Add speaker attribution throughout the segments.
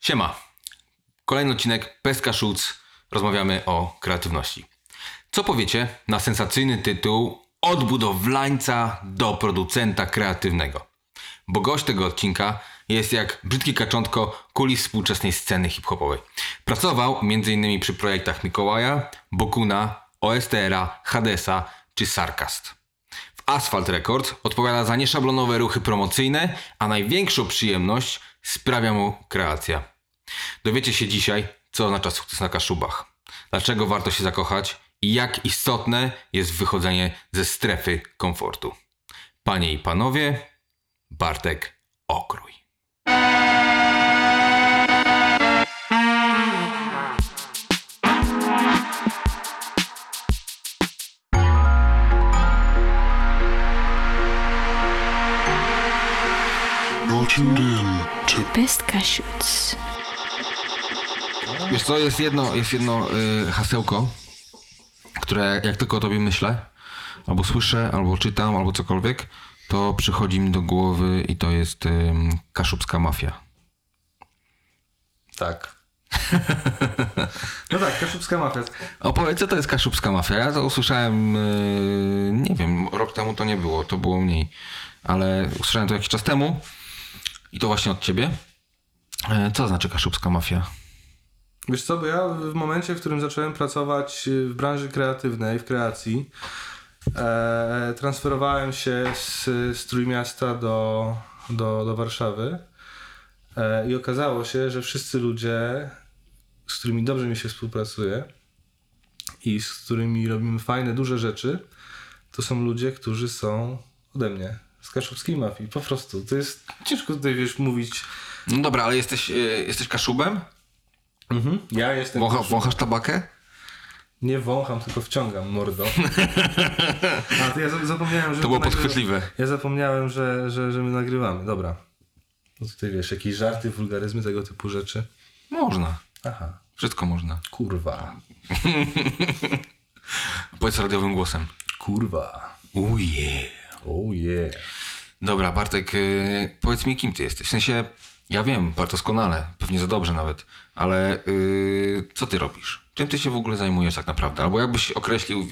Speaker 1: Siema. Kolejny odcinek Peska Szuc. Rozmawiamy o kreatywności. Co powiecie na sensacyjny tytuł Od budowlańca do producenta kreatywnego? Bo gość tego odcinka jest jak brzydki kaczątko kulis współczesnej sceny hip-hopowej. Pracował m.in. przy projektach Mikołaja, Bokuna, OSTR-a, Hadesa czy Sarkast. W Asphalt Records odpowiada za nieszablonowe ruchy promocyjne, a największą przyjemność sprawia mu kreacja. Dowiecie się dzisiaj, co oznacza sukces na Kaszubach, dlaczego warto się zakochać i jak istotne jest wychodzenie ze strefy komfortu. Panie i panowie, Bartek Okrój.
Speaker 2: Tuned in to
Speaker 3: Best Cashews.
Speaker 1: Wiesz co, jest jedno, jest jedno y, hasełko, które jak tylko o tobie myślę, albo słyszę, albo czytam, albo cokolwiek, to przychodzi mi do głowy i to jest y, kaszubska mafia.
Speaker 4: Tak. No tak, kaszubska mafia.
Speaker 1: Opowiedz, co to jest kaszubska mafia? Ja to usłyszałem, y, nie wiem, rok temu to nie było, to było mniej, ale usłyszałem to jakiś czas temu i to właśnie od ciebie. Y, Co znaczy kaszubska mafia?
Speaker 4: Wiesz co, bo ja w momencie, w którym zacząłem pracować w branży kreatywnej, w kreacji, e, transferowałem się z, z Trójmiasta do, do, do Warszawy e, i okazało się, że wszyscy ludzie, z którymi dobrze mi się współpracuje i z którymi robimy fajne, duże rzeczy, to są ludzie, którzy są ode mnie, z kaszubskiej mafii, po prostu. To jest ciężko tutaj, wiesz, mówić...
Speaker 1: No dobra, ale jesteś, y, jesteś kaszubem?
Speaker 4: Mhm. Ja jestem...
Speaker 1: Wącha, wąchasz tabakę?
Speaker 4: Nie wącham, tylko wciągam mordo. A to ja za- zapomniałem, że.
Speaker 1: To było podchwytliwe.
Speaker 4: Ja zapomniałem, że, że, że my nagrywamy. Dobra. No tutaj wiesz, jakieś żarty, wulgaryzmy, tego typu rzeczy.
Speaker 1: Można.
Speaker 4: Aha.
Speaker 1: Wszystko można.
Speaker 4: Kurwa.
Speaker 1: Powiedz radiowym głosem.
Speaker 4: Kurwa.
Speaker 1: Uje.
Speaker 4: Oh yeah.
Speaker 1: Dobra, Bartek, yy, powiedz mi, kim ty jesteś? W sensie, ja wiem, bardzo doskonale, pewnie za dobrze nawet, ale yy, co ty robisz? Czym ty się w ogóle zajmujesz tak naprawdę? Albo jakbyś określił,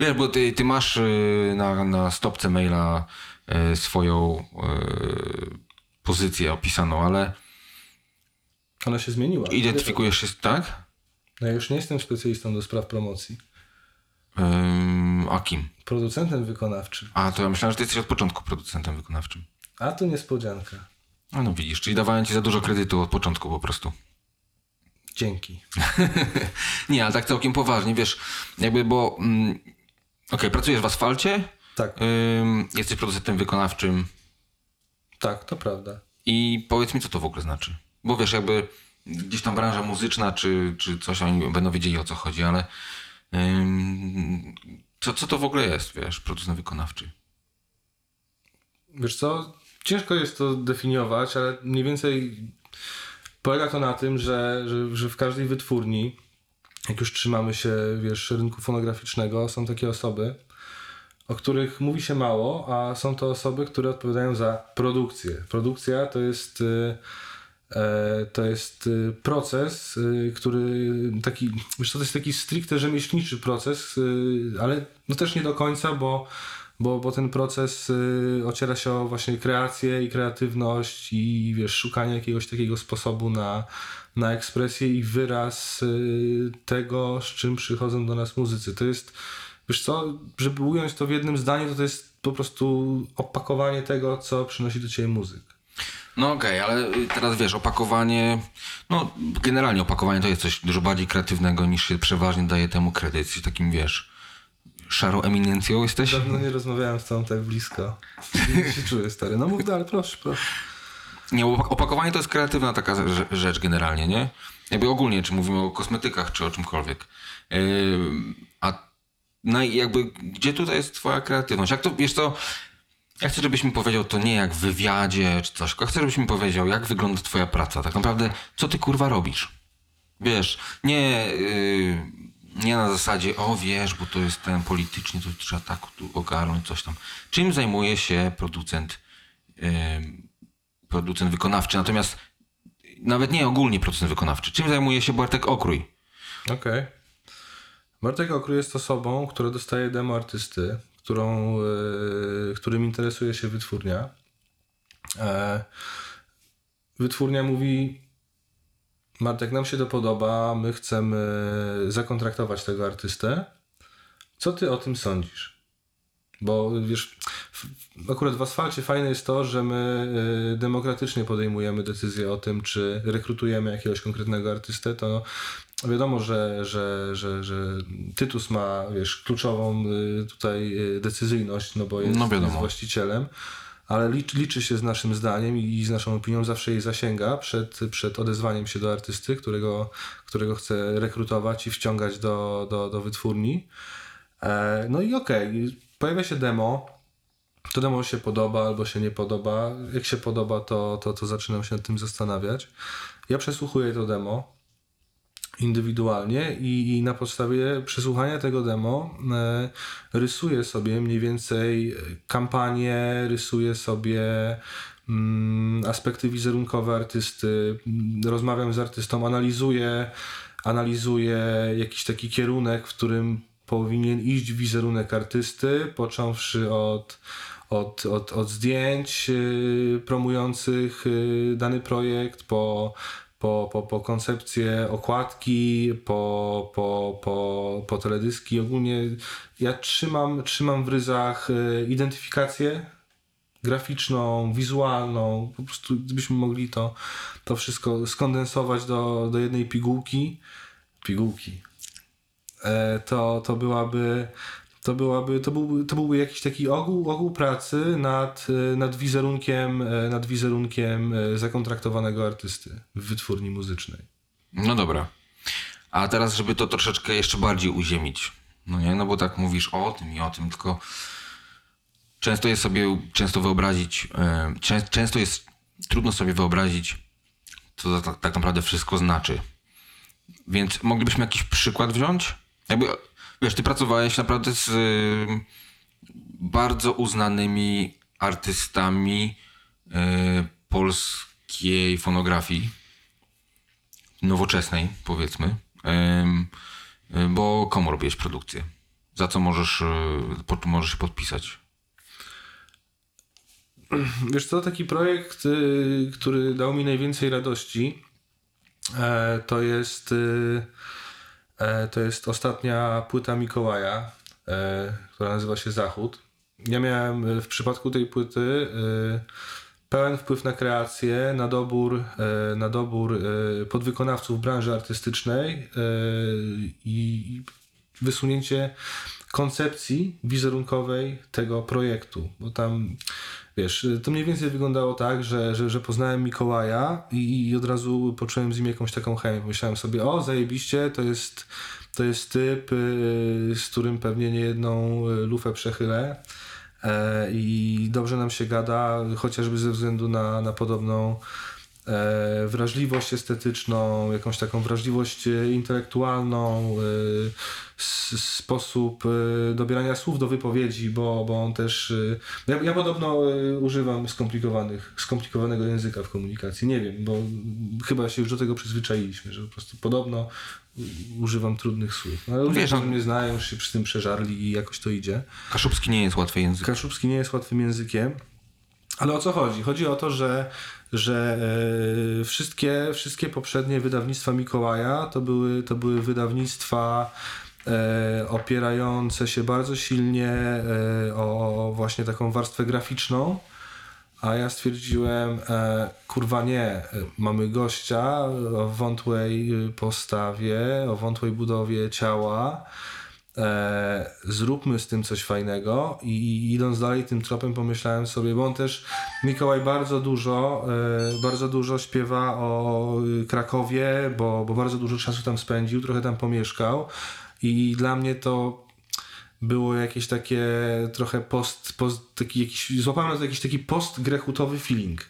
Speaker 1: wiesz, bo ty, ty masz yy, na, na stopce maila yy, swoją yy, pozycję opisaną, ale
Speaker 4: Ona się zmieniła.
Speaker 1: identyfikujesz się, tak?
Speaker 4: No ja już nie jestem specjalistą do spraw promocji.
Speaker 1: Yy, a kim?
Speaker 4: Producentem wykonawczym.
Speaker 1: A, to ja myślałem, że ty jesteś od początku producentem wykonawczym.
Speaker 4: A to niespodzianka.
Speaker 1: A no widzisz, czyli dawałem ci za dużo kredytu od początku po prostu.
Speaker 4: Dzięki.
Speaker 1: Nie, ale tak całkiem poważnie, wiesz, jakby, bo mm, okej, pracujesz w asfalcie,
Speaker 4: Tak,
Speaker 1: ym, jesteś producentem wykonawczym
Speaker 4: tak, to prawda.
Speaker 1: i powiedz mi, co to w ogóle znaczy. Bo wiesz, jakby gdzieś tam branża muzyczna, czy, czy coś, oni będą wiedzieli o co chodzi, ale ym, co, co to w ogóle jest, wiesz, producent wykonawczy?
Speaker 4: Wiesz co, ciężko jest to definiować, ale mniej więcej polega to na tym, że, że, że w każdej wytwórni, jak już trzymamy się, wiesz, rynku fonograficznego, są takie osoby, o których mówi się mało, a są to osoby, które odpowiadają za produkcję. Produkcja to jest... y, e, To jest y, proces, y, który taki, wiesz, to jest taki stricte rzemieślniczy proces, y, ale no też nie do końca, bo bo, bo ten proces ociera się o właśnie kreację i kreatywność i wiesz, szukanie jakiegoś takiego sposobu na, na ekspresję i wyraz tego, z czym przychodzą do nas muzycy. To jest, wiesz co, żeby ująć to w jednym zdaniu, to to jest po prostu opakowanie tego, co przynosi do ciebie muzyk.
Speaker 1: No okej, ale y, teraz wiesz, opakowanie, no generalnie opakowanie to jest coś dużo bardziej kreatywnego niż się przeważnie daje temu kredyt. Jesteś takim, wiesz, szarą eminencją jesteś?
Speaker 4: Dawno nie rozmawiałem z tobą tak blisko. Jak się czuję, stary. No mów dalej, proszę, proszę.
Speaker 1: Nie, opak- opakowanie to jest kreatywna taka rze- rzecz generalnie, nie? Jakby ogólnie, czy mówimy o kosmetykach, czy o czymkolwiek. Yy, a no jakby, gdzie tutaj jest twoja kreatywność? Jak to, wiesz co, ja chcę, żebyś mi powiedział to nie jak w wywiadzie, czy coś, tylko chcę, żebyś mi powiedział, jak wygląda twoja praca. Tak naprawdę, co ty kurwa robisz? Wiesz, nie, yy, nie na zasadzie, o wiesz, bo to jest ten politycznie, to trzeba tak ogarnąć, coś tam. Czym zajmuje się producent, yy, producent wykonawczy? Natomiast nawet nie ogólnie producent wykonawczy. Czym zajmuje się Bartek Okrój?
Speaker 4: Okej. Bartek Okry jest osobą, która dostaje demo artysty, którą, e, którym interesuje się wytwórnia. E, wytwórnia mówi: Bartek, nam się to podoba, my chcemy zakontraktować tego artystę. Co ty o tym sądzisz? Bo wiesz, akurat w asfalcie fajne jest to, że my y, demokratycznie podejmujemy decyzję o tym, czy rekrutujemy jakiegoś konkretnego artystę, to wiadomo, że, że, że, że Tytus ma wiesz, kluczową y, tutaj y, decyzyjność, no bo jest,
Speaker 1: No
Speaker 4: jest właścicielem, ale liczy, liczy się z naszym zdaniem i z naszą opinią, zawsze jej zasięga przed, przed odezwaniem się do artysty, którego, którego chce rekrutować i wciągać do, do, do wytwórni. E, No i okej, pojawia się demo. To demo się podoba albo się nie podoba. Jak się podoba, to, to, to zaczynam się nad tym zastanawiać. Ja przesłuchuję to demo indywidualnie i, i na podstawie przesłuchania tego demo e, rysuję sobie mniej więcej kampanię, rysuję sobie mm, aspekty wizerunkowe artysty, mm, rozmawiam z artystą, analizuję, analizuję jakiś taki kierunek, w którym powinien iść wizerunek artysty, począwszy od, od, od, od zdjęć yy, promujących yy, dany projekt, po, po, po, po koncepcję okładki, po, po, po, po teledyski. Ogólnie ja trzymam, trzymam w ryzach yy, identyfikację graficzną, wizualną. Po prostu gdybyśmy mogli to, to wszystko skondensować do, do jednej pigułki. Pigułki. E, to, to byłaby. To, byłaby, to, byłby, to byłby jakiś taki ogół, ogół pracy nad, e, nad wizerunkiem, e, nad wizerunkiem e, zakontraktowanego artysty w wytwórni muzycznej.
Speaker 1: No dobra. A teraz, żeby to troszeczkę jeszcze bardziej uziemić. No nie, no bo tak mówisz o tym i o tym, tylko często jest sobie, często wyobrazić, czę, często jest trudno sobie wyobrazić, co to tak, tak naprawdę wszystko znaczy. Więc moglibyśmy jakiś przykład wziąć? Jakby, wiesz, ty pracowałeś naprawdę z y, bardzo uznanymi artystami y, polskiej fonografii nowoczesnej, powiedzmy, y, bo komu robiłeś produkcję? Za co możesz, możesz się podpisać?
Speaker 4: Wiesz co, taki projekt, który dał mi najwięcej radości, e, to jest, to jest ostatnia płyta Mikołaja, e, która nazywa się Zachód. Ja miałem y, w przypadku tej płyty pełen wpływ na kreację, na dobór, e, na dobór e, podwykonawców branży artystycznej e, i wysunięcie koncepcji wizerunkowej tego projektu, bo tam wiesz, to mniej więcej wyglądało tak, że, że, że poznałem Mikołaja i, i od razu poczułem z nim jakąś taką chemię. Myślałem sobie, o zajebiście, to jest, to jest typ, y, z którym pewnie nie jedną y, lufę przechylę e, i dobrze nam się gada, chociażby ze względu na, na podobną wrażliwość estetyczną, jakąś taką wrażliwość e, intelektualną, e, sposób e, dobierania słów do wypowiedzi, bo, bo on też. e, Ja, ja podobno e, używam skomplikowanych, skomplikowanego języka w komunikacji. Nie wiem, bo chyba się już do tego przyzwyczailiśmy, że po prostu podobno używam trudnych słów. No, Ale ludzie,
Speaker 1: Wiesz,
Speaker 4: którzy
Speaker 1: no-
Speaker 4: mnie znają, już się przy tym przeżarli i jakoś to idzie.
Speaker 1: Kaszubski nie jest łatwy język.
Speaker 4: Kaszubski nie jest łatwym językiem. Ale o co chodzi? Chodzi o to, że, że e, wszystkie, wszystkie poprzednie wydawnictwa Mikołaja to były, to były wydawnictwa e, opierające się bardzo silnie e, o właśnie taką warstwę graficzną. A ja stwierdziłem, e, kurwa nie, mamy gościa o wątłej postawie, o wątłej budowie ciała. E, zróbmy z tym coś fajnego i, i idąc dalej tym tropem pomyślałem sobie, bo on też Mikołaj bardzo dużo, e, bardzo dużo śpiewa o y, Krakowie, bo, bo bardzo dużo czasu tam spędził, trochę tam pomieszkał i dla mnie to było jakieś takie trochę post, post taki jakiś, złapałem na to jakiś taki postgrechutowy feeling.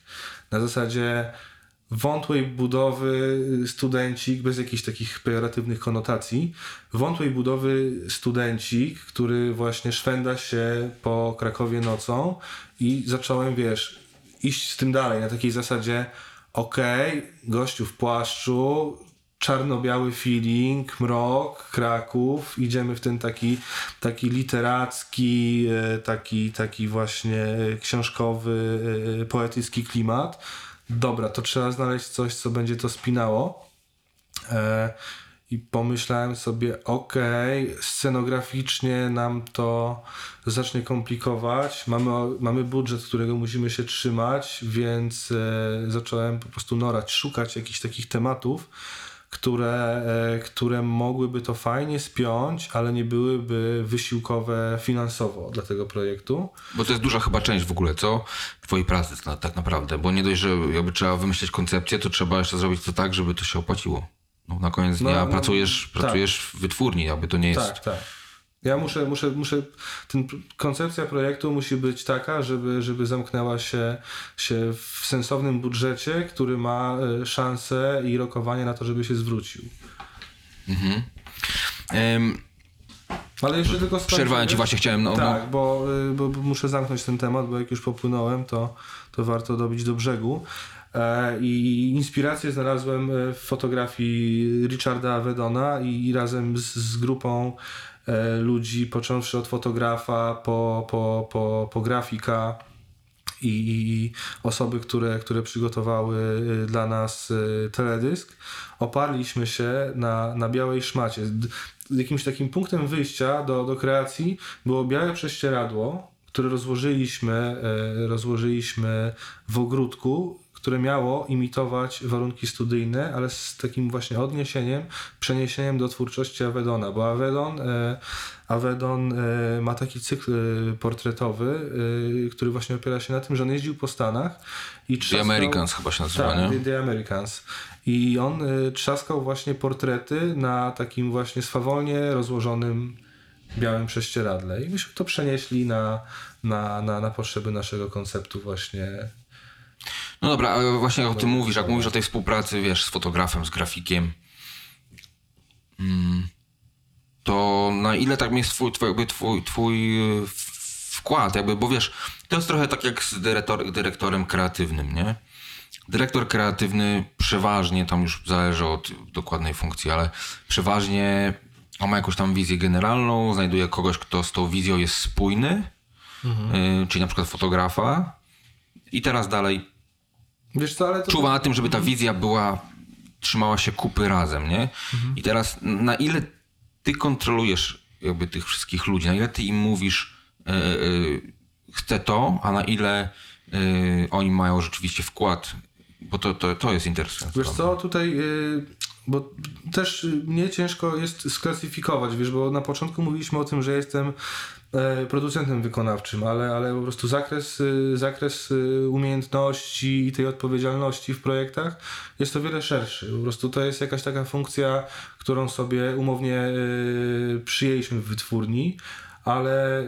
Speaker 4: Na zasadzie wątłej budowy studencik, bez jakichś takich pejoratywnych konotacji, wątłej budowy studencik, który właśnie szwenda się po Krakowie nocą i zacząłem, wiesz, iść z tym dalej, na takiej zasadzie okej, gościu w płaszczu, czarno-biały feeling, mrok, Kraków, idziemy w ten taki, taki literacki, e, taki, taki właśnie e, książkowy, e, poetycki klimat. Dobra, to trzeba znaleźć coś, co będzie to spinało. E, I pomyślałem sobie, okej, scenograficznie nam to zacznie komplikować. Mamy, mamy budżet, którego musimy się trzymać, więc e, zacząłem po prostu norać, szukać jakichś takich tematów, które, e, które mogłyby to fajnie spiąć, ale nie byłyby wysiłkowe finansowo dla tego projektu.
Speaker 1: Bo to jest duża chyba część w ogóle, co? Twojej pracy na, tak naprawdę. Bo nie dość, że jakby trzeba wymyśleć koncepcję, to trzeba jeszcze zrobić to tak, żeby to się opłaciło. No, na koniec
Speaker 4: No,
Speaker 1: dnia
Speaker 4: no,
Speaker 1: pracujesz,
Speaker 4: tak.
Speaker 1: pracujesz w wytwórni, jakby to nie jest...
Speaker 4: Tak, tak. Ja muszę, muszę, muszę, ten, koncepcja projektu musi być taka, żeby, żeby zamknęła się, się w sensownym budżecie, który ma e, szansę i rokowanie na to, żeby się zwrócił.
Speaker 1: Em,
Speaker 4: Ale jeszcze tylko skończę,
Speaker 1: przerwałem ci właśnie, chciałem... No,
Speaker 4: Tak, bo, y, bo, bo muszę zamknąć ten temat, bo jak już popłynąłem, to, to warto dobić do brzegu. E, I inspirację znalazłem e, w fotografii Richarda Avedona i, i razem z, z grupą e, ludzi, począwszy od fotografa po, po, po, po grafika i, osoby, które, które przygotowały y, dla nas y, teledysk, oparliśmy się na, na białej szmacie. Jakimś takim punktem wyjścia do, do kreacji było białe prześcieradło, które rozłożyliśmy, rozłożyliśmy w ogródku, które miało imitować warunki studyjne, ale z takim właśnie odniesieniem, przeniesieniem do twórczości Avedona, bo Avedon, e, Avedon e, ma taki cykl e, portretowy, który właśnie opiera się na tym, że on jeździł po Stanach i
Speaker 1: The
Speaker 4: trzaskał...
Speaker 1: Americans chyba się nazywa,
Speaker 4: Tak,
Speaker 1: nie?
Speaker 4: The, The Americans. I on trzaskał właśnie portrety na takim właśnie swawolnie rozłożonym białym prześcieradle. I myśmy to przenieśli na, na, na, na potrzeby naszego konceptu właśnie.
Speaker 1: No dobra, ale właśnie o tym mówisz, jak mówisz o tej współpracy, wiesz, z fotografem, z grafikiem, mm, to na ile tak jest twój, twój, twój, twój w- wkład, jakby, bo wiesz, to jest trochę tak jak z dyrektor, dyrektorem kreatywnym, nie? Dyrektor kreatywny przeważnie, tam już zależy od dokładnej funkcji, ale przeważnie on ma jakąś tam wizję generalną, znajduje kogoś, kto z tą wizją jest spójny, y, czyli na przykład fotografa. I teraz dalej
Speaker 4: Wiesz co, ale to...
Speaker 1: czuwa na tym, żeby ta wizja była, trzymała się kupy razem, nie? I teraz na ile ty kontrolujesz jakby tych wszystkich ludzi, na ile ty im mówisz e, chcę to, a na ile e, oni mają rzeczywiście wkład, bo to, to, to jest interesujące.
Speaker 4: Wiesz co, tutaj, bo też mnie ciężko jest sklasyfikować, wiesz, bo na początku mówiliśmy o tym, że jestem producentem wykonawczym, ale, ale po prostu zakres, y, zakres y, umiejętności i tej odpowiedzialności w projektach jest o wiele szerszy. Po prostu to jest jakaś taka funkcja, którą sobie umownie y, przyjęliśmy w wytwórni, ale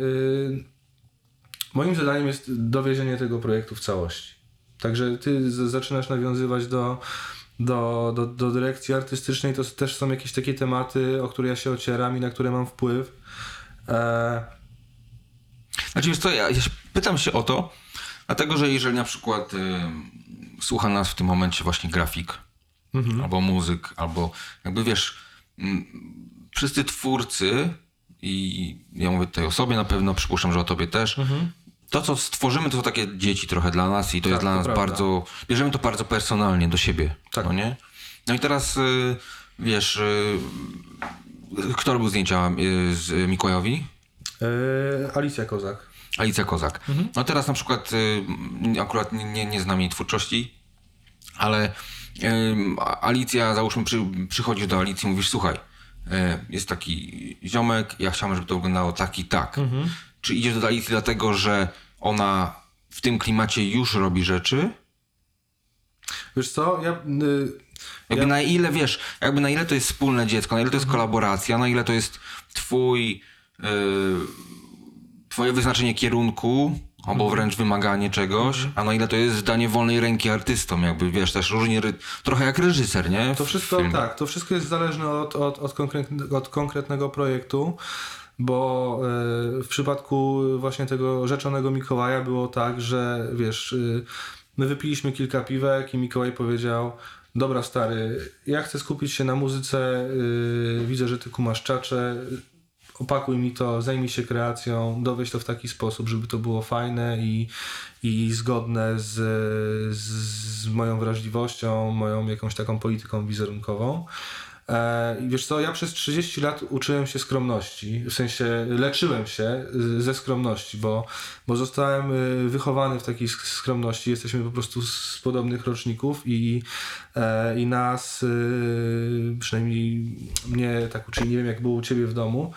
Speaker 4: moim zadaniem jest dowiezienie tego projektu w całości. Także ty zaczynasz nawiązywać do, do, do, do dyrekcji artystycznej, to też są jakieś takie tematy, o które ja się ocieram i na które mam wpływ. E,
Speaker 1: Znaczy wiesz co, ja, ja się- pytam się o to, dlatego że jeżeli na przykład y, słucha nas w tym momencie właśnie grafik, albo muzyk, albo jakby wiesz, mm, wszyscy twórcy i ja mówię tutaj o sobie na pewno, przypuszczam, że o tobie też, to co stworzymy to są takie dzieci trochę dla nas i to jest dla
Speaker 4: to
Speaker 1: nas
Speaker 4: prawda.
Speaker 1: bardzo, bierzemy to bardzo personalnie do siebie,
Speaker 4: Tak.
Speaker 1: no nie? No i teraz y, wiesz, y, kto robił zdjęcia y, z Mikołajowi?
Speaker 4: E, Alicja Kozak.
Speaker 1: Alicja Kozak. No teraz na przykład y, akurat nie- nie, znam jej twórczości, ale y, Alicja, załóżmy, przy, przychodzisz do Alicji i mówisz, słuchaj, y, jest taki ziomek, ja chciałem, żeby to wyglądało tak i tak. Czy idziesz do Alicji dlatego, że ona w tym klimacie już robi rzeczy?
Speaker 4: Wiesz co, ja... Y,
Speaker 1: Jakby na ile, wiesz, jakby na ile to jest wspólne dziecko, na ile to jest kolaboracja, na ile to jest twój, twoje wyznaczenie kierunku, albo wręcz wymaganie czegoś, a na ile to jest danie wolnej ręki artystom, jakby, wiesz, też różnie, trochę jak reżyser, nie?
Speaker 4: To wszystko
Speaker 1: filmie.
Speaker 4: tak, to wszystko jest zależne od, od, od, konkretnego, od konkretnego projektu, bo e, w przypadku właśnie tego rzeczonego Mikołaja było tak, że wiesz, y, My wypiliśmy kilka piwek i Mikołaj powiedział, dobra stary, ja chcę skupić się na muzyce, widzę, że ty kumasz czacze, opakuj mi to, zajmij się kreacją, dowieź to w taki sposób, żeby to było fajne i, i zgodne z, z, z moją wrażliwością, moją jakąś taką polityką wizerunkową. E, I wiesz co, ja przez 30 lat uczyłem się skromności, w sensie leczyłem się y, ze skromności, bo, bo zostałem y, wychowany w takiej sk- skromności. Jesteśmy po prostu z podobnych roczników i, e, i nas, y, przynajmniej mnie tak uczyli, nie wiem jak było u ciebie w domu,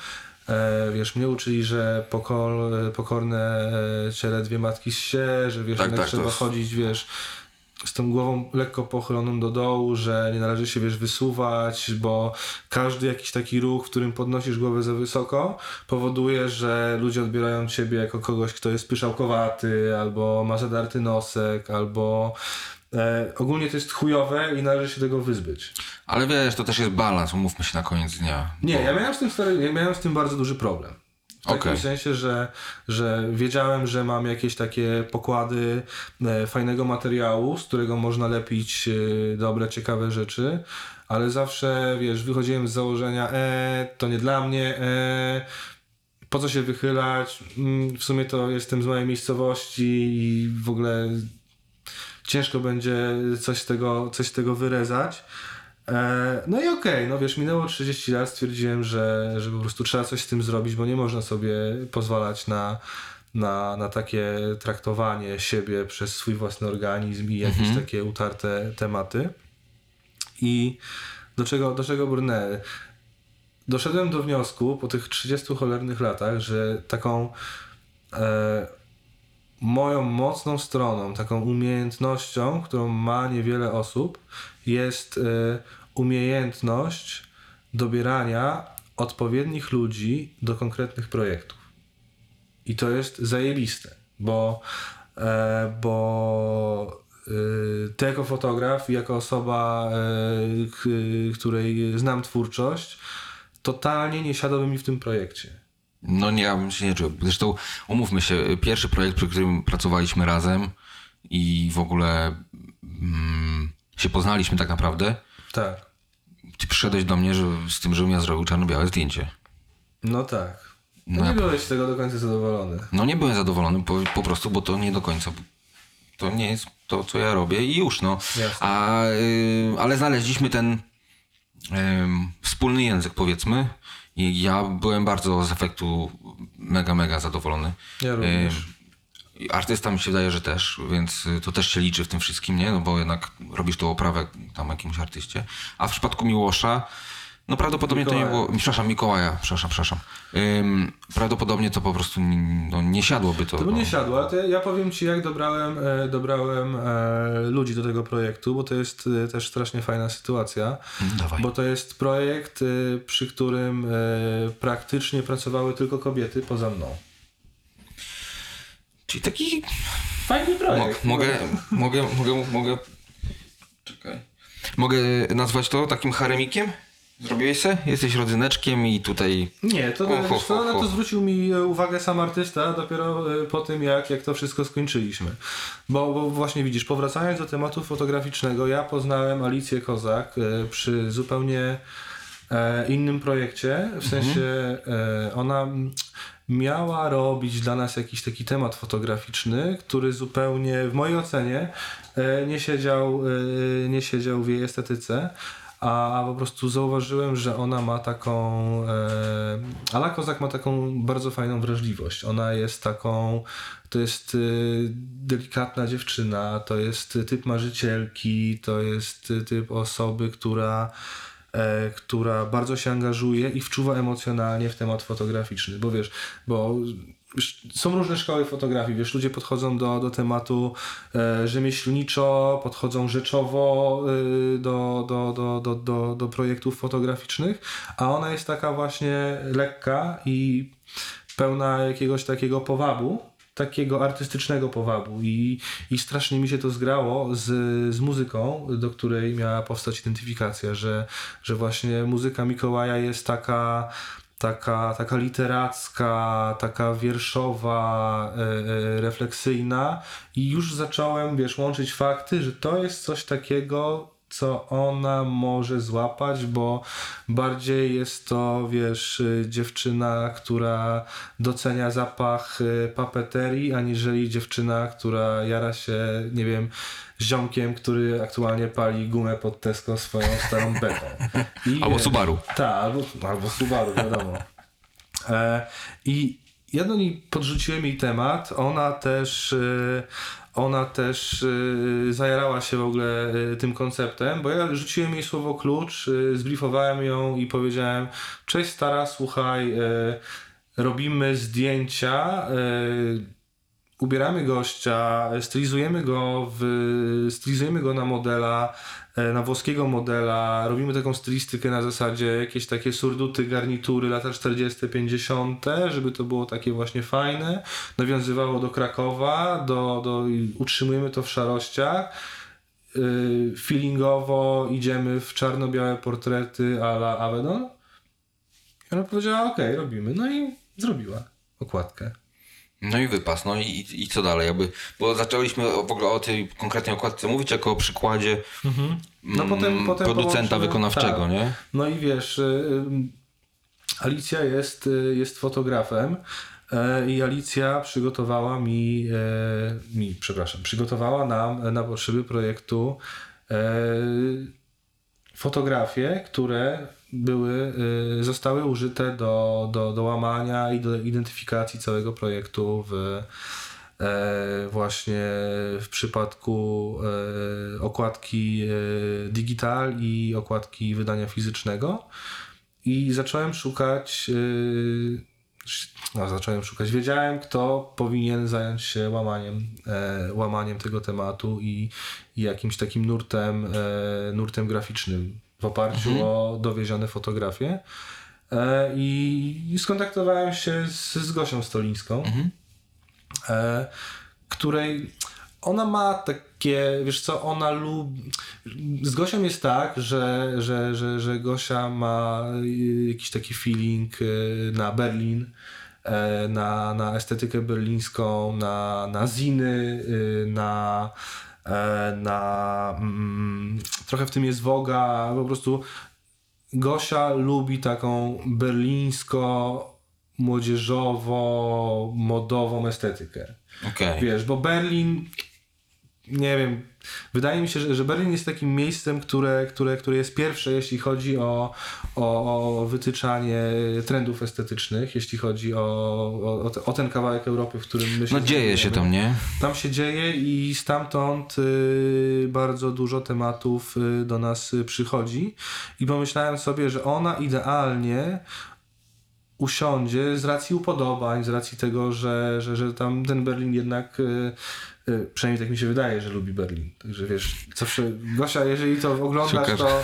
Speaker 4: wiesz, mnie uczyli, że pokor, pokorne e, ciele dwie matki się, że wiesz,
Speaker 1: Tak, tak,
Speaker 4: trzeba
Speaker 1: jest-
Speaker 4: chodzić, wiesz, z tą głową lekko pochyloną do dołu, że nie należy się, wiesz, wysuwać, bo każdy jakiś taki ruch, w którym podnosisz głowę za wysoko, powoduje, że ludzie odbierają ciebie jako kogoś, kto jest pyszałkowaty, albo ma zadarty nosek, albo e, ogólnie to jest chujowe i należy się tego wyzbyć.
Speaker 1: Ale wiesz, to też jest balans, umówmy się na koniec dnia.
Speaker 4: Nie,
Speaker 1: Bo-
Speaker 4: ja miałem z tym, stary, ja miałem z tym bardzo duży problem. W takim
Speaker 1: Okej.
Speaker 4: sensie, że, że wiedziałem, że mam jakieś takie pokłady e, fajnego materiału, z którego można lepić e, dobre, ciekawe rzeczy, ale zawsze, wiesz, wychodziłem z założenia, e, to nie dla mnie, e, po co się wychylać, mm, w sumie to jestem z mojej miejscowości i w ogóle ciężko będzie coś z tego, coś z tego wyrezać. E, No i okej, no wiesz, minęło 30 lat, stwierdziłem, że, że po prostu trzeba coś z tym zrobić, bo nie można sobie pozwalać na, na, na takie traktowanie siebie przez swój własny organizm i jakieś takie utarte tematy. I do czego, do czego brnę? Doszedłem do wniosku po tych 30 cholernych latach, że taką e, moją mocną stroną, taką umiejętnością, którą ma niewiele osób, jest e, umiejętność dobierania odpowiednich ludzi do konkretnych projektów. I to jest zajebiste, bo, e, bo ty jako fotograf jako osoba, e, której znam twórczość, totalnie nie siadałby mi w tym projekcie.
Speaker 1: No nie, ja bym się nie czuł. Zresztą umówmy się, pierwszy projekt, przy którym pracowaliśmy razem i w ogóle mm, się poznaliśmy tak naprawdę,
Speaker 4: Tak.
Speaker 1: ty przyszedłeś do mnie że, z tym, żebym ja zrobił czarno-białe zdjęcie.
Speaker 4: No tak.
Speaker 1: No
Speaker 4: No
Speaker 1: ja-
Speaker 4: nie byłeś z tego do końca zadowolony.
Speaker 1: No nie byłem zadowolony po, po prostu, bo to nie do końca. To nie jest to, co ja robię i już, no.
Speaker 4: Jasne.
Speaker 1: A, y, ale znaleźliśmy ten y, wspólny język, powiedzmy. I ja byłem bardzo z efektu mega, mega zadowolony.
Speaker 4: Ja również.
Speaker 1: Y, artysta mi się wydaje, że też, więc y, to też się liczy w tym wszystkim, nie? No bo jednak robisz tą oprawę tam jakimś artyście. A w przypadku Miłosza, no prawdopodobnie to nie
Speaker 4: Mikołaja.
Speaker 1: było... Przepraszam, Mikołaja, przepraszam, przepraszam. Ym, prawdopodobnie to po prostu no, nie siadłoby to.
Speaker 4: To by
Speaker 1: no.
Speaker 4: nie siadło, to ja powiem Ci, jak dobrałem, e, dobrałem e, ludzi do tego projektu, bo to jest e, też strasznie fajna sytuacja.
Speaker 1: Dawaj.
Speaker 4: Bo to jest projekt, e, przy którym e, praktycznie pracowały tylko kobiety poza mną.
Speaker 1: Czyli taki...
Speaker 4: Fajny
Speaker 1: Mo-
Speaker 4: projekt.
Speaker 1: mogę, mogę, mogę, mogę... Czekaj. Mogę nazwać to takim haremikiem? Zrobiłeś se? Jesteś rodzyneczkiem i tutaj...
Speaker 4: Nie, to,
Speaker 1: ho, ho,
Speaker 4: na to zwrócił mi e, uwagę sam artysta dopiero e, po tym, jak, jak to wszystko skończyliśmy. Bo, bo właśnie widzisz, powracając do tematu fotograficznego, ja poznałem Alicję Kozak e, przy zupełnie innym projekcie, w sensie e, ona miała robić dla nas jakiś taki temat fotograficzny, który zupełnie w mojej ocenie nie siedział, nie siedział w jej estetyce. A po prostu zauważyłem, że ona ma taką. E, Ala Kozak ma taką bardzo fajną wrażliwość. Ona jest taką. To jest e, delikatna dziewczyna, to jest typ marzycielki, to jest typ osoby, która e, która bardzo się angażuje i wczuwa emocjonalnie w temat fotograficzny, bo wiesz, bo są różne szkoły fotografii, wiesz, ludzie podchodzą do, do tematu e, rzemieślniczo, podchodzą rzeczowo e, do, do, do, do, do, do projektów fotograficznych, a ona jest taka właśnie lekka i pełna jakiegoś takiego powabu, takiego artystycznego powabu. I, i strasznie mi się to zgrało z, z muzyką, do której miała powstać identyfikacja, że, że właśnie muzyka Mikołaja jest taka taka, taka literacka, taka wierszowa, e, refleksyjna i już zacząłem, wiesz, łączyć fakty, że to jest coś takiego, co ona może złapać, bo bardziej jest to, wiesz, dziewczyna, która docenia zapach y, papeterii, aniżeli dziewczyna, która jara się, nie wiem, ziomkiem, który aktualnie pali gumę pod Tesco swoją starą betą. I,
Speaker 1: Albo
Speaker 4: e,
Speaker 1: Subaru.
Speaker 4: tak, albo, albo Subaru, wiadomo. E, I ja do niej podrzuciłem jej temat. Ona też, e, ona też e, zajarała się w ogóle e, tym konceptem, bo ja rzuciłem jej słowo klucz, e, zbriefowałem ją i powiedziałem: Cześć, stara, słuchaj, robimy zdjęcia. Ubieramy gościa, stylizujemy go, w, stylizujemy go na modela, e, na włoskiego modela, robimy taką stylistykę na zasadzie jakieś takie surduty, garnitury lata 40., 50., żeby to było takie właśnie fajne, nawiązywało do Krakowa, do, do, utrzymujemy to w szarościach. Yy, Feelingowo idziemy w czarno-białe portrety a la Avedon. I ona powiedziała, okej, robimy. No i zrobiła okładkę.
Speaker 1: No i wypas, no i, i co dalej? Jakby, bo zaczęliśmy w ogóle o tej konkretnej okładce mówić jako o przykładzie
Speaker 4: No
Speaker 1: mm,
Speaker 4: potem, potem
Speaker 1: producenta
Speaker 4: połączymy-
Speaker 1: wykonawczego,
Speaker 4: tak.
Speaker 1: nie?
Speaker 4: No i wiesz, y, y, Alicja jest, y, jest fotografem y, i Alicja przygotowała mi, y, mi, przepraszam, przygotowała nam na potrzeby projektu fotografie, które były, y, zostały użyte do, do, do łamania i do identyfikacji całego projektu w e, właśnie w przypadku e, okładki e, digital i okładki wydania fizycznego. I zacząłem szukać. No, zacząłem szukać. Wiedziałem, kto powinien zająć się łamaniem, łamaniem tego tematu i, i jakimś takim nurtem, nurtem graficznym w oparciu o dowiezione fotografie. E, i, I skontaktowałem się z, z Gosią Stolińską e, której ona ma takie, wiesz co, ona lubi. Z Gosią jest tak, że, że, że, że Gosia ma jakiś taki feeling y, na Berlin, e, na, na estetykę berlińską, na, na ziny, na, e, na mm, trochę w tym jest woga, po prostu Gosia lubi taką berlińsko młodzieżowo modową estetykę.
Speaker 1: Okej.
Speaker 4: Wiesz, bo Berlin, nie wiem, wydaje mi się, że, że Berlin jest takim miejscem, które, które, które jest pierwsze, jeśli chodzi o, o, o wytyczanie trendów estetycznych, jeśli chodzi o, o, o te- o ten kawałek Europy, w którym my się
Speaker 1: No dzieje się tam, nie?
Speaker 4: Tam się dzieje i stamtąd y, bardzo dużo tematów y, do nas y, przychodzi. I pomyślałem sobie, że ona idealnie usiądzie z racji upodobań, z racji tego, że, że, że tam ten Berlin jednak. Y, Przynajmniej tak mi się wydaje, że lubi Berlin. Także wiesz, zawsze, Gosia, jeżeli to oglądasz,
Speaker 1: Szukasz.
Speaker 4: to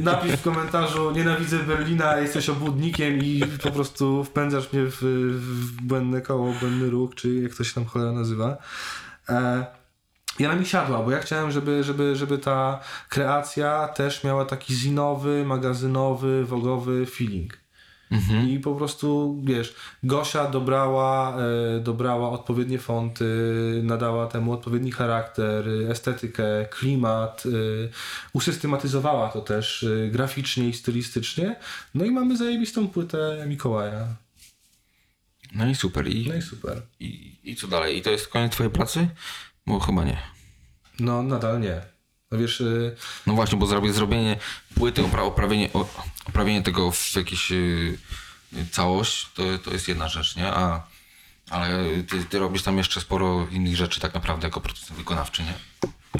Speaker 4: napisz w komentarzu nienawidzę Berlina, jesteś obłudnikiem i po prostu wpędzasz mnie w, w błędne koło, błędny róg, czy jak to się tam cholera nazywa. E, i ona mi siadła, bo ja chciałem, żeby, żeby, żeby ta kreacja też miała taki zinowy, magazynowy, wogowy feeling. I po prostu, wiesz, Gosia dobrała, e, dobrała odpowiednie fonty, nadała temu odpowiedni charakter, e, estetykę, klimat, e, usystematyzowała to też e, graficznie i stylistycznie. No i mamy zajebistą płytę Mikołaja.
Speaker 1: No i super. I,
Speaker 4: No i super.
Speaker 1: i, I co dalej? I to jest koniec twojej pracy? Bo chyba nie.
Speaker 4: No nadal nie. No wiesz, e,
Speaker 1: No właśnie, bo zrobię zrobienie płyty, opra- oprawienie, oprawienie tego w jakiś y, całość, to, to jest jedna rzecz, nie? A, ale ty, ty robisz tam jeszcze sporo innych rzeczy tak naprawdę jako producent wykonawczy, nie?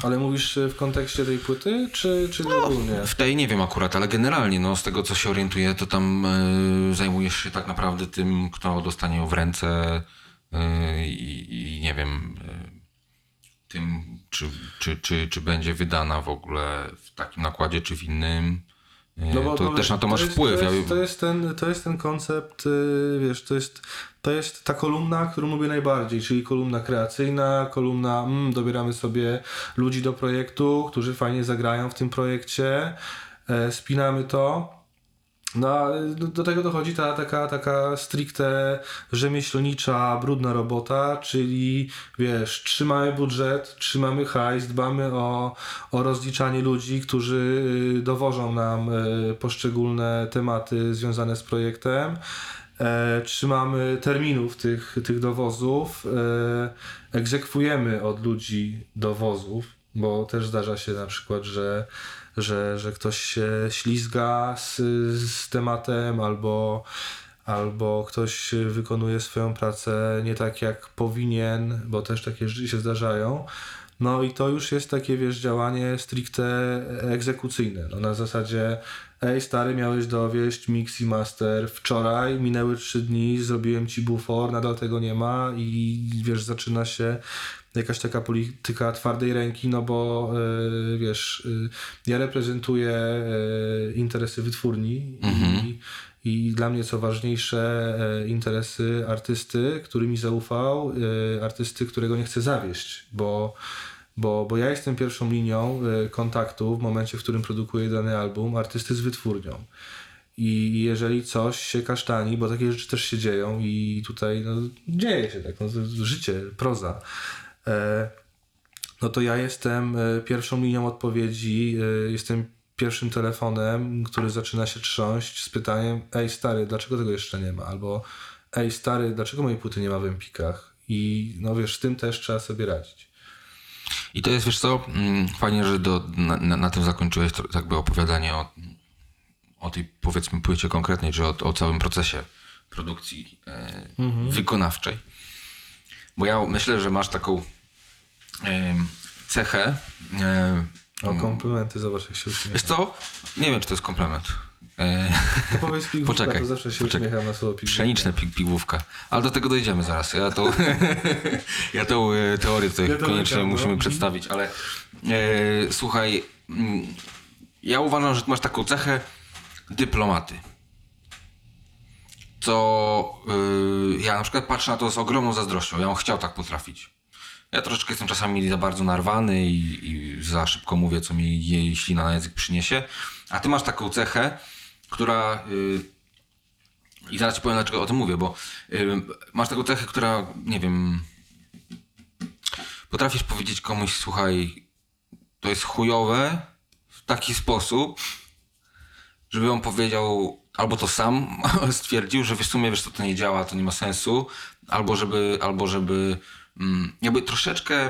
Speaker 4: ale mówisz e, w kontekście tej płyty, czy, czy ogólnie?
Speaker 1: W tej nie wiem akurat, ale generalnie, no z tego co się orientuję, to tam y, zajmujesz się tak naprawdę tym, kto dostanie ją w ręce y, i, i nie wiem, y, tym, czy, czy, czy, czy będzie wydana w ogóle w takim nakładzie, czy w innym. Y, to też na to masz
Speaker 4: jest,
Speaker 1: wpływ.
Speaker 4: To jest, to, jest ten, to jest ten koncept, y, wiesz, to jest, to jest ta kolumna, którą lubię najbardziej, czyli kolumna kreacyjna, kolumna, mm, dobieramy sobie ludzi do projektu, którzy fajnie zagrają w tym projekcie, e, spinamy to. No, do, do tego dochodzi ta taka, taka stricte rzemieślnicza, brudna robota, czyli wiesz, trzymamy budżet, trzymamy hajs, dbamy o, o rozliczanie ludzi, którzy y, dowożą nam y, poszczególne tematy związane z projektem. E, trzymamy terminów tych, tych dowozów, e, egzekwujemy od ludzi dowozów, bo też zdarza się na przykład, że, że, że ktoś się ślizga z, z tematem albo, albo ktoś wykonuje swoją pracę nie tak jak powinien, bo też takie rzeczy się zdarzają. No i to już jest takie, wiesz, działanie stricte egzekucyjne. No na zasadzie, ej stary, miałeś dowieść mix i master wczoraj, minęły trzy dni, zrobiłem ci bufor, nadal tego nie ma i wiesz, zaczyna się jakaś taka polityka twardej ręki, no bo e, wiesz, e, ja reprezentuję e, interesy wytwórni i, i dla mnie co ważniejsze interesy artysty, który mi zaufał, artysty, którego nie chcę zawieść, bo, bo, bo ja jestem pierwszą linią kontaktu w momencie, w którym produkuję dany album, artysty z wytwórnią. I jeżeli coś się kasztani, bo takie rzeczy też się dzieją i tutaj no, dzieje się tak, no, życie, proza, no to ja jestem e, pierwszą linią odpowiedzi, e, jestem pierwszym telefonem, który zaczyna się trząść z pytaniem ej stary, dlaczego tego jeszcze nie ma? Albo ej stary, dlaczego mojej płyty nie ma w Empikach? I no wiesz, z tym też trzeba sobie radzić.
Speaker 1: I to jest, wiesz co, mm, fajnie, że do, na, na, tym zakończyłeś jakby opowiadanie o, o tej, powiedzmy, płycie konkretnej, czy o, o całym procesie produkcji e, wykonawczej. Bo ja myślę, że masz taką e, cechę. E,
Speaker 4: O komplementy, zobacz jak się uśmiecha.
Speaker 1: wiesz co, nie wiem, czy to jest komplement. E,
Speaker 4: To powiedz pigwówka,
Speaker 1: Poczekaj,
Speaker 4: to zawsze się
Speaker 1: poczekaj.
Speaker 4: uśmiecham na słowo pigwówka.
Speaker 1: Pszeniczne pig, pigłówka. Ale do tego dojdziemy zaraz. Ja tą, ja tą e, teorię tutaj
Speaker 4: Ja
Speaker 1: koniecznie
Speaker 4: wiedziałem, no.
Speaker 1: musimy przedstawić, ale e, słuchaj, mm, ja uważam, że masz taką cechę dyplomaty. Co y, ja na przykład patrzę na to z ogromną zazdrością. Ja bym chciał tak potrafić. Ja troszeczkę jestem czasami za bardzo narwany i, i za szybko mówię, co mi jej ślina na język przyniesie. A ty masz taką cechę, która y, i zaraz ci powiem, dlaczego o tym mówię, bo y, masz taką cechę, która, nie wiem, potrafisz powiedzieć komuś, słuchaj, to jest chujowe w taki sposób, żeby on powiedział, albo to sam stwierdził, że w sumie, wiesz, to, to nie działa, to nie ma sensu, albo żeby, albo żeby jakby troszeczkę,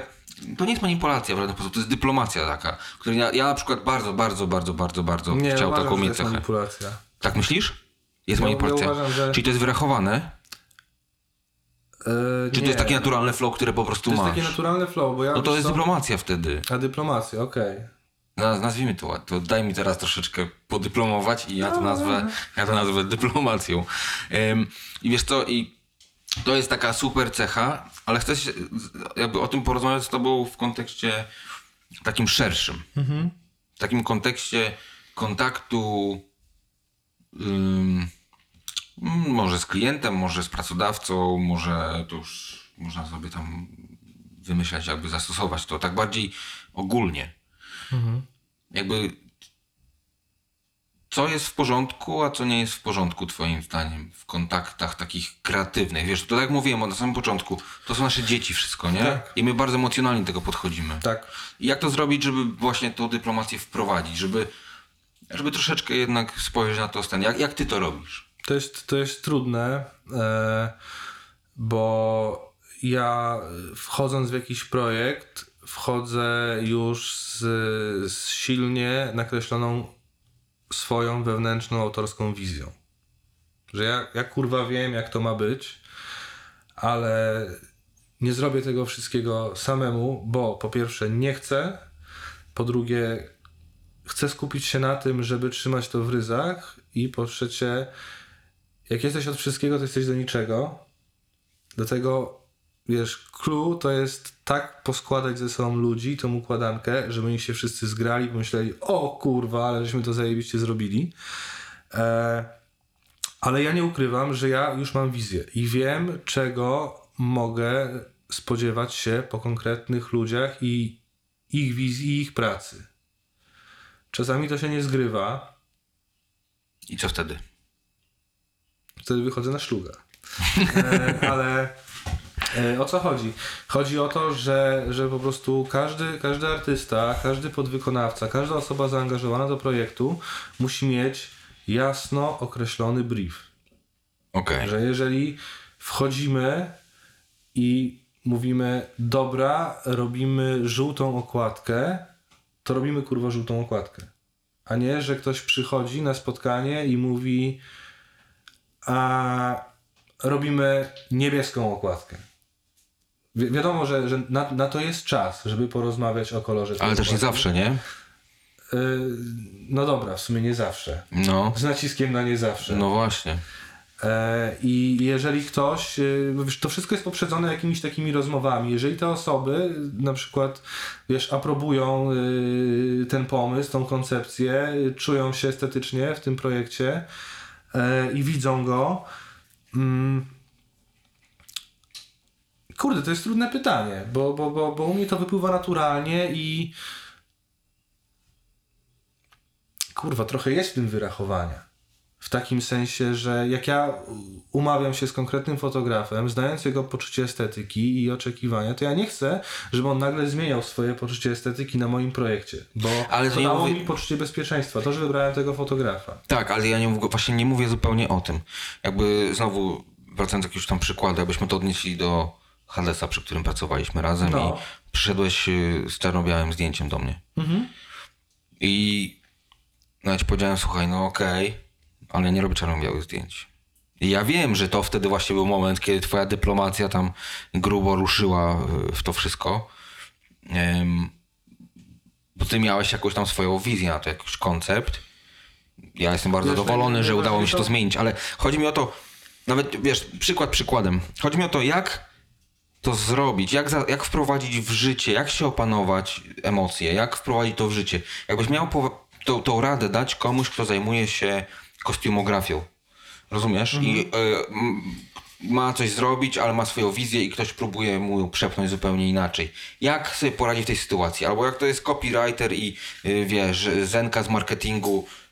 Speaker 1: to nie jest manipulacja w żaden sposób, to jest dyplomacja taka, której ja, ja na przykład bardzo, bardzo, bardzo, bardzo, bardzo
Speaker 4: Nie,
Speaker 1: chciał
Speaker 4: uważam,
Speaker 1: taką mieć
Speaker 4: jest
Speaker 1: cechę.
Speaker 4: manipulacja.
Speaker 1: Tak myślisz? Jest
Speaker 4: Ja- ja
Speaker 1: manipulacja.
Speaker 4: uważam, że-
Speaker 1: Czyli to jest wyrachowane?
Speaker 4: E,
Speaker 1: Czy to jest takie naturalne flow, które po prostu
Speaker 4: To jest
Speaker 1: masz?
Speaker 4: takie naturalne flow, bo ja...
Speaker 1: No to jest
Speaker 4: co?
Speaker 1: dyplomacja wtedy.
Speaker 4: A dyplomacja, okej.
Speaker 1: Naz- Nazwijmy to ładnie. To daj mi teraz troszeczkę podyplomować i ja to nazwę, ja to nazwę dyplomacją. Ym, I wiesz co, i to jest taka super cecha, ale chcę się, jakby o tym porozmawiać z tobą w kontekście takim szerszym. W takim kontekście kontaktu ym, może z klientem, może z pracodawcą, może to już można sobie tam wymyślać, jakby zastosować to tak bardziej ogólnie. Jakby co jest w porządku, a co nie jest w porządku twoim zdaniem w kontaktach takich kreatywnych. Wiesz, to tak jak mówiłem na samym początku, to są nasze dzieci wszystko, nie?
Speaker 4: Tak.
Speaker 1: I my bardzo emocjonalnie do tego podchodzimy.
Speaker 4: Tak.
Speaker 1: I jak to zrobić, żeby właśnie tą dyplomację wprowadzić, żeby, żeby troszeczkę jednak spojrzeć na to z ten, jak, jak ty to robisz?
Speaker 4: To jest, to jest trudne, e, bo ja wchodząc w jakiś projekt, wchodzę już z, z silnie nakreśloną swoją wewnętrzną autorską wizją. Że ja, ja kurwa wiem, jak to ma być, ale nie zrobię tego wszystkiego samemu, bo po pierwsze nie chcę, po drugie chcę skupić się na tym, żeby trzymać to w ryzach i po trzecie jak jesteś od wszystkiego, to jesteś do niczego. Dlatego, wiesz, clue to jest tak poskładać ze sobą ludzi, tą układankę, żeby oni się wszyscy zgrali, pomyśleli, o kurwa, ale żeśmy to zajebiście zrobili. E, ale ja nie ukrywam, że ja już mam wizję i wiem, czego mogę spodziewać się po konkretnych ludziach i ich wizji, i ich pracy. Czasami to się nie zgrywa,
Speaker 1: I co wtedy?
Speaker 4: Wtedy wychodzę na szluga. E, ale o co chodzi? Chodzi o to, że, że po prostu każdy, każdy artysta, każdy podwykonawca, każda osoba zaangażowana do projektu musi mieć jasno określony brief.
Speaker 1: Okej.
Speaker 4: Że jeżeli wchodzimy i mówimy, dobra, robimy żółtą okładkę, to robimy kurwa żółtą okładkę. A nie, że ktoś przychodzi na spotkanie i mówi, a robimy niebieską okładkę. Wi- wiadomo, że, że na, na to jest czas, żeby porozmawiać o kolorze.
Speaker 1: Ale też nie zawsze, nie?
Speaker 4: Y, no dobra, w sumie nie zawsze.
Speaker 1: No.
Speaker 4: Z naciskiem na nie zawsze.
Speaker 1: No właśnie.
Speaker 4: E, I jeżeli ktoś, wiesz, to wszystko jest poprzedzone jakimiś takimi rozmowami. Jeżeli te osoby na przykład, wiesz, aprobują y, ten pomysł, tą koncepcję, y, czują się estetycznie w tym projekcie e, i widzą go, mm, kurde, to jest trudne pytanie, bo, bo, bo, bo u mnie to wypływa naturalnie i kurwa, trochę jest w tym wyrachowania. W takim sensie, że jak ja umawiam się z konkretnym fotografem, znając jego poczucie estetyki i oczekiwania, to ja nie chcę, żeby on nagle zmieniał swoje poczucie estetyki na moim projekcie, bo
Speaker 1: Ale to
Speaker 4: dało
Speaker 1: mówię-
Speaker 4: mi poczucie bezpieczeństwa, to, że wybrałem tego fotografa.
Speaker 1: Tak, ale ja nie mówię, właśnie nie mówię zupełnie o tym. Jakby znowu, wracając do jakiegoś tam przykładu, jakbyśmy to odnieśli do Hadesa, przy którym pracowaliśmy razem
Speaker 4: No.
Speaker 1: i przyszedłeś y, z czarno-białym zdjęciem do mnie. I no ja ci powiedziałem, słuchaj, no okej, ale nie robię czarno-białych zdjęć. I ja wiem, że to wtedy właśnie był moment, kiedy twoja dyplomacja tam grubo ruszyła y, w to wszystko. Bo ty miałeś jakąś tam swoją wizję na to, jakiś koncept. Ja jestem bardzo
Speaker 4: Wiesz,
Speaker 1: zadowolony, że udało mi się to- zmienić, ale chodzi mi o to, nawet wiesz, przykład przykładem. Chodzi mi o to, jak to zrobić, jak, za, jak wprowadzić w życie, jak się opanować emocje, jak wprowadzić to w życie. Jakbyś miał tą, tą radę dać komuś, kto zajmuje się kostiumografią. Rozumiesz? I y, m, ma coś zrobić, ale ma swoją wizję i ktoś próbuje mu przepchnąć zupełnie inaczej. Jak sobie poradzi w tej sytuacji? Albo jak to jest copywriter i y, wiesz, Zenka z marketingu y,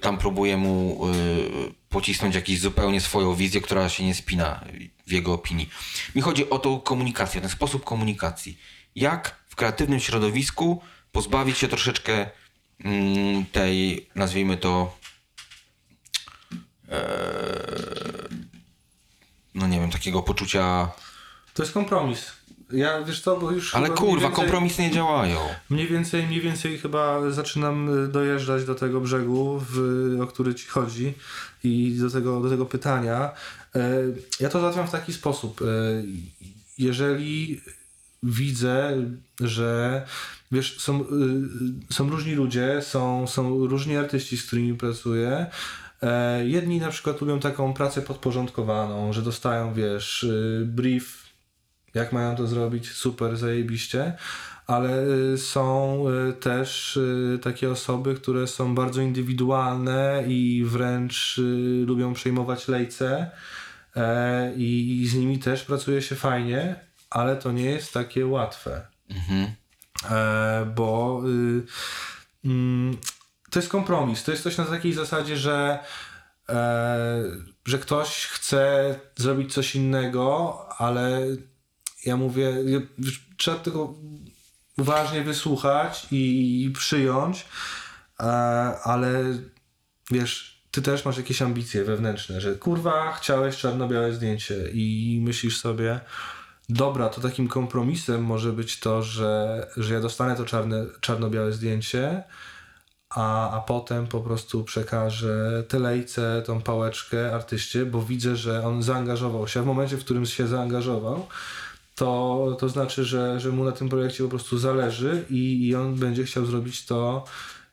Speaker 1: tam próbuje mu y, pocisnąć jakąś zupełnie swoją wizję, która się nie spina w jego opinii. Mi chodzi o tą komunikację, ten sposób komunikacji. Jak w kreatywnym środowisku pozbawić się troszeczkę mm, tej, nazwijmy to, no nie wiem, takiego poczucia.
Speaker 4: To jest kompromis. Ja, wiesz co, bo już...
Speaker 1: Ale kurwa,
Speaker 4: więcej-
Speaker 1: kompromisy nie działają.
Speaker 4: Mniej więcej, mniej więcej chyba zaczynam y, dojeżdżać do tego brzegu, w, o który ci chodzi i do tego, do tego pytania. E, Ja to załatwiam w taki sposób. E, Jeżeli widzę, że wiesz, są, y, są różni ludzie, są, są różni artyści, z którymi pracuję. E, Jedni na przykład lubią taką pracę podporządkowaną, że dostają, wiesz, y, brief jak mają to zrobić, super, zajebiście, ale y, są y, też y, takie osoby, które są bardzo indywidualne i wręcz lubią przejmować lejce e, i i z nimi też pracuje się fajnie, ale to nie jest takie łatwe. E, bo mm, to jest kompromis. To jest coś na takiej zasadzie, że, e, że ktoś chce zrobić coś innego, ale ja mówię, trzeba tego uważnie wysłuchać i, i przyjąć, e, ale wiesz, ty też masz jakieś ambicje wewnętrzne, że kurwa, chciałeś czarno-białe zdjęcie i myślisz sobie, dobra, to takim kompromisem może być to, że, że ja dostanę to czarne, czarno-białe zdjęcie, a, a potem po prostu przekażę te lejce, tą pałeczkę artyście, bo widzę, że on zaangażował się. W momencie, w którym się zaangażował, to, to znaczy, że, że mu na tym projekcie po prostu zależy i, i on będzie chciał zrobić to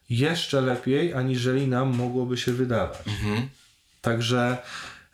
Speaker 4: jeszcze lepiej, aniżeli nam mogłoby się wydawać. Także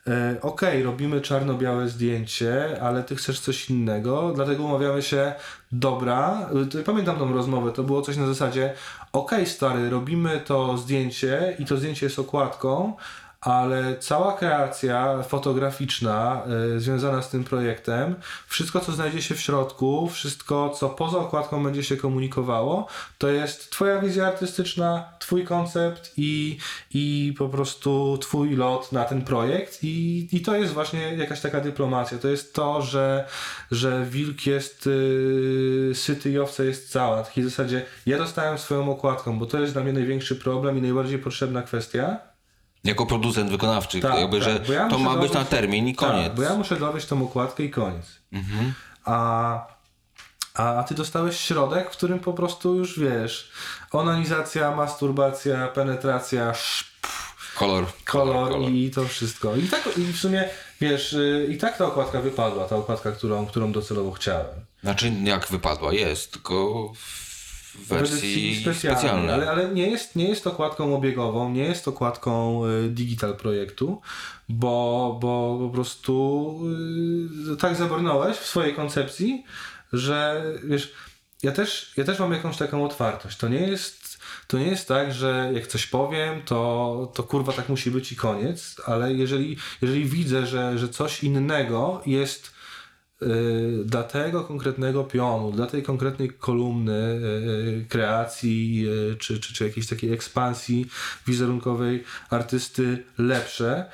Speaker 4: e, okej, robimy czarno-białe zdjęcie, ale ty chcesz coś innego, dlatego umawiamy się, dobra, to pamiętam tą rozmowę, to było coś na zasadzie, okej stary, robimy to zdjęcie i to zdjęcie jest okładką, ale cała kreacja fotograficzna y, związana z tym projektem, wszystko co znajdzie się w środku, wszystko co poza okładką będzie się komunikowało, to jest twoja wizja artystyczna, twój koncept i, i po prostu twój lot na ten projekt i, i to jest właśnie jakaś taka dyplomacja. To jest to, że, że wilk jest y, syty i owca jest cała. W takiej zasadzie ja dostałem swoją okładką, bo to jest dla mnie największy problem i najbardziej potrzebna kwestia.
Speaker 1: Jako producent wykonawczy,
Speaker 4: Tak,
Speaker 1: jakby,
Speaker 4: tak,
Speaker 1: że
Speaker 4: ja
Speaker 1: to ma być na termin i koniec.
Speaker 4: Tak, bo ja muszę dowieść tą okładkę i koniec. A, a, a ty dostałeś środek, w którym po prostu już wiesz, onanizacja, masturbacja, penetracja, sz-
Speaker 1: Kolor.
Speaker 4: kolor, i to wszystko. I tak i w sumie, wiesz, y, i tak ta okładka wypadła, ta okładka, którą, którą docelowo chciałem.
Speaker 1: Znaczy, jak wypadła? Jest, tylko w wersji specjalnej.
Speaker 4: Ale, ale nie, jest, nie jest okładką obiegową, nie jest okładką y, digital projektu, bo, bo po prostu y, tak zabrnąłeś w swojej koncepcji, że wiesz, ja też, ja też mam jakąś taką otwartość. To nie jest, to nie jest tak, że jak coś powiem, to, to kurwa tak musi być i koniec, ale jeżeli, jeżeli widzę, że, że coś innego jest dla tego konkretnego pionu, dla tej konkretnej kolumny y, kreacji y, czy, czy, czy jakiejś takiej ekspansji wizerunkowej artysty lepsze,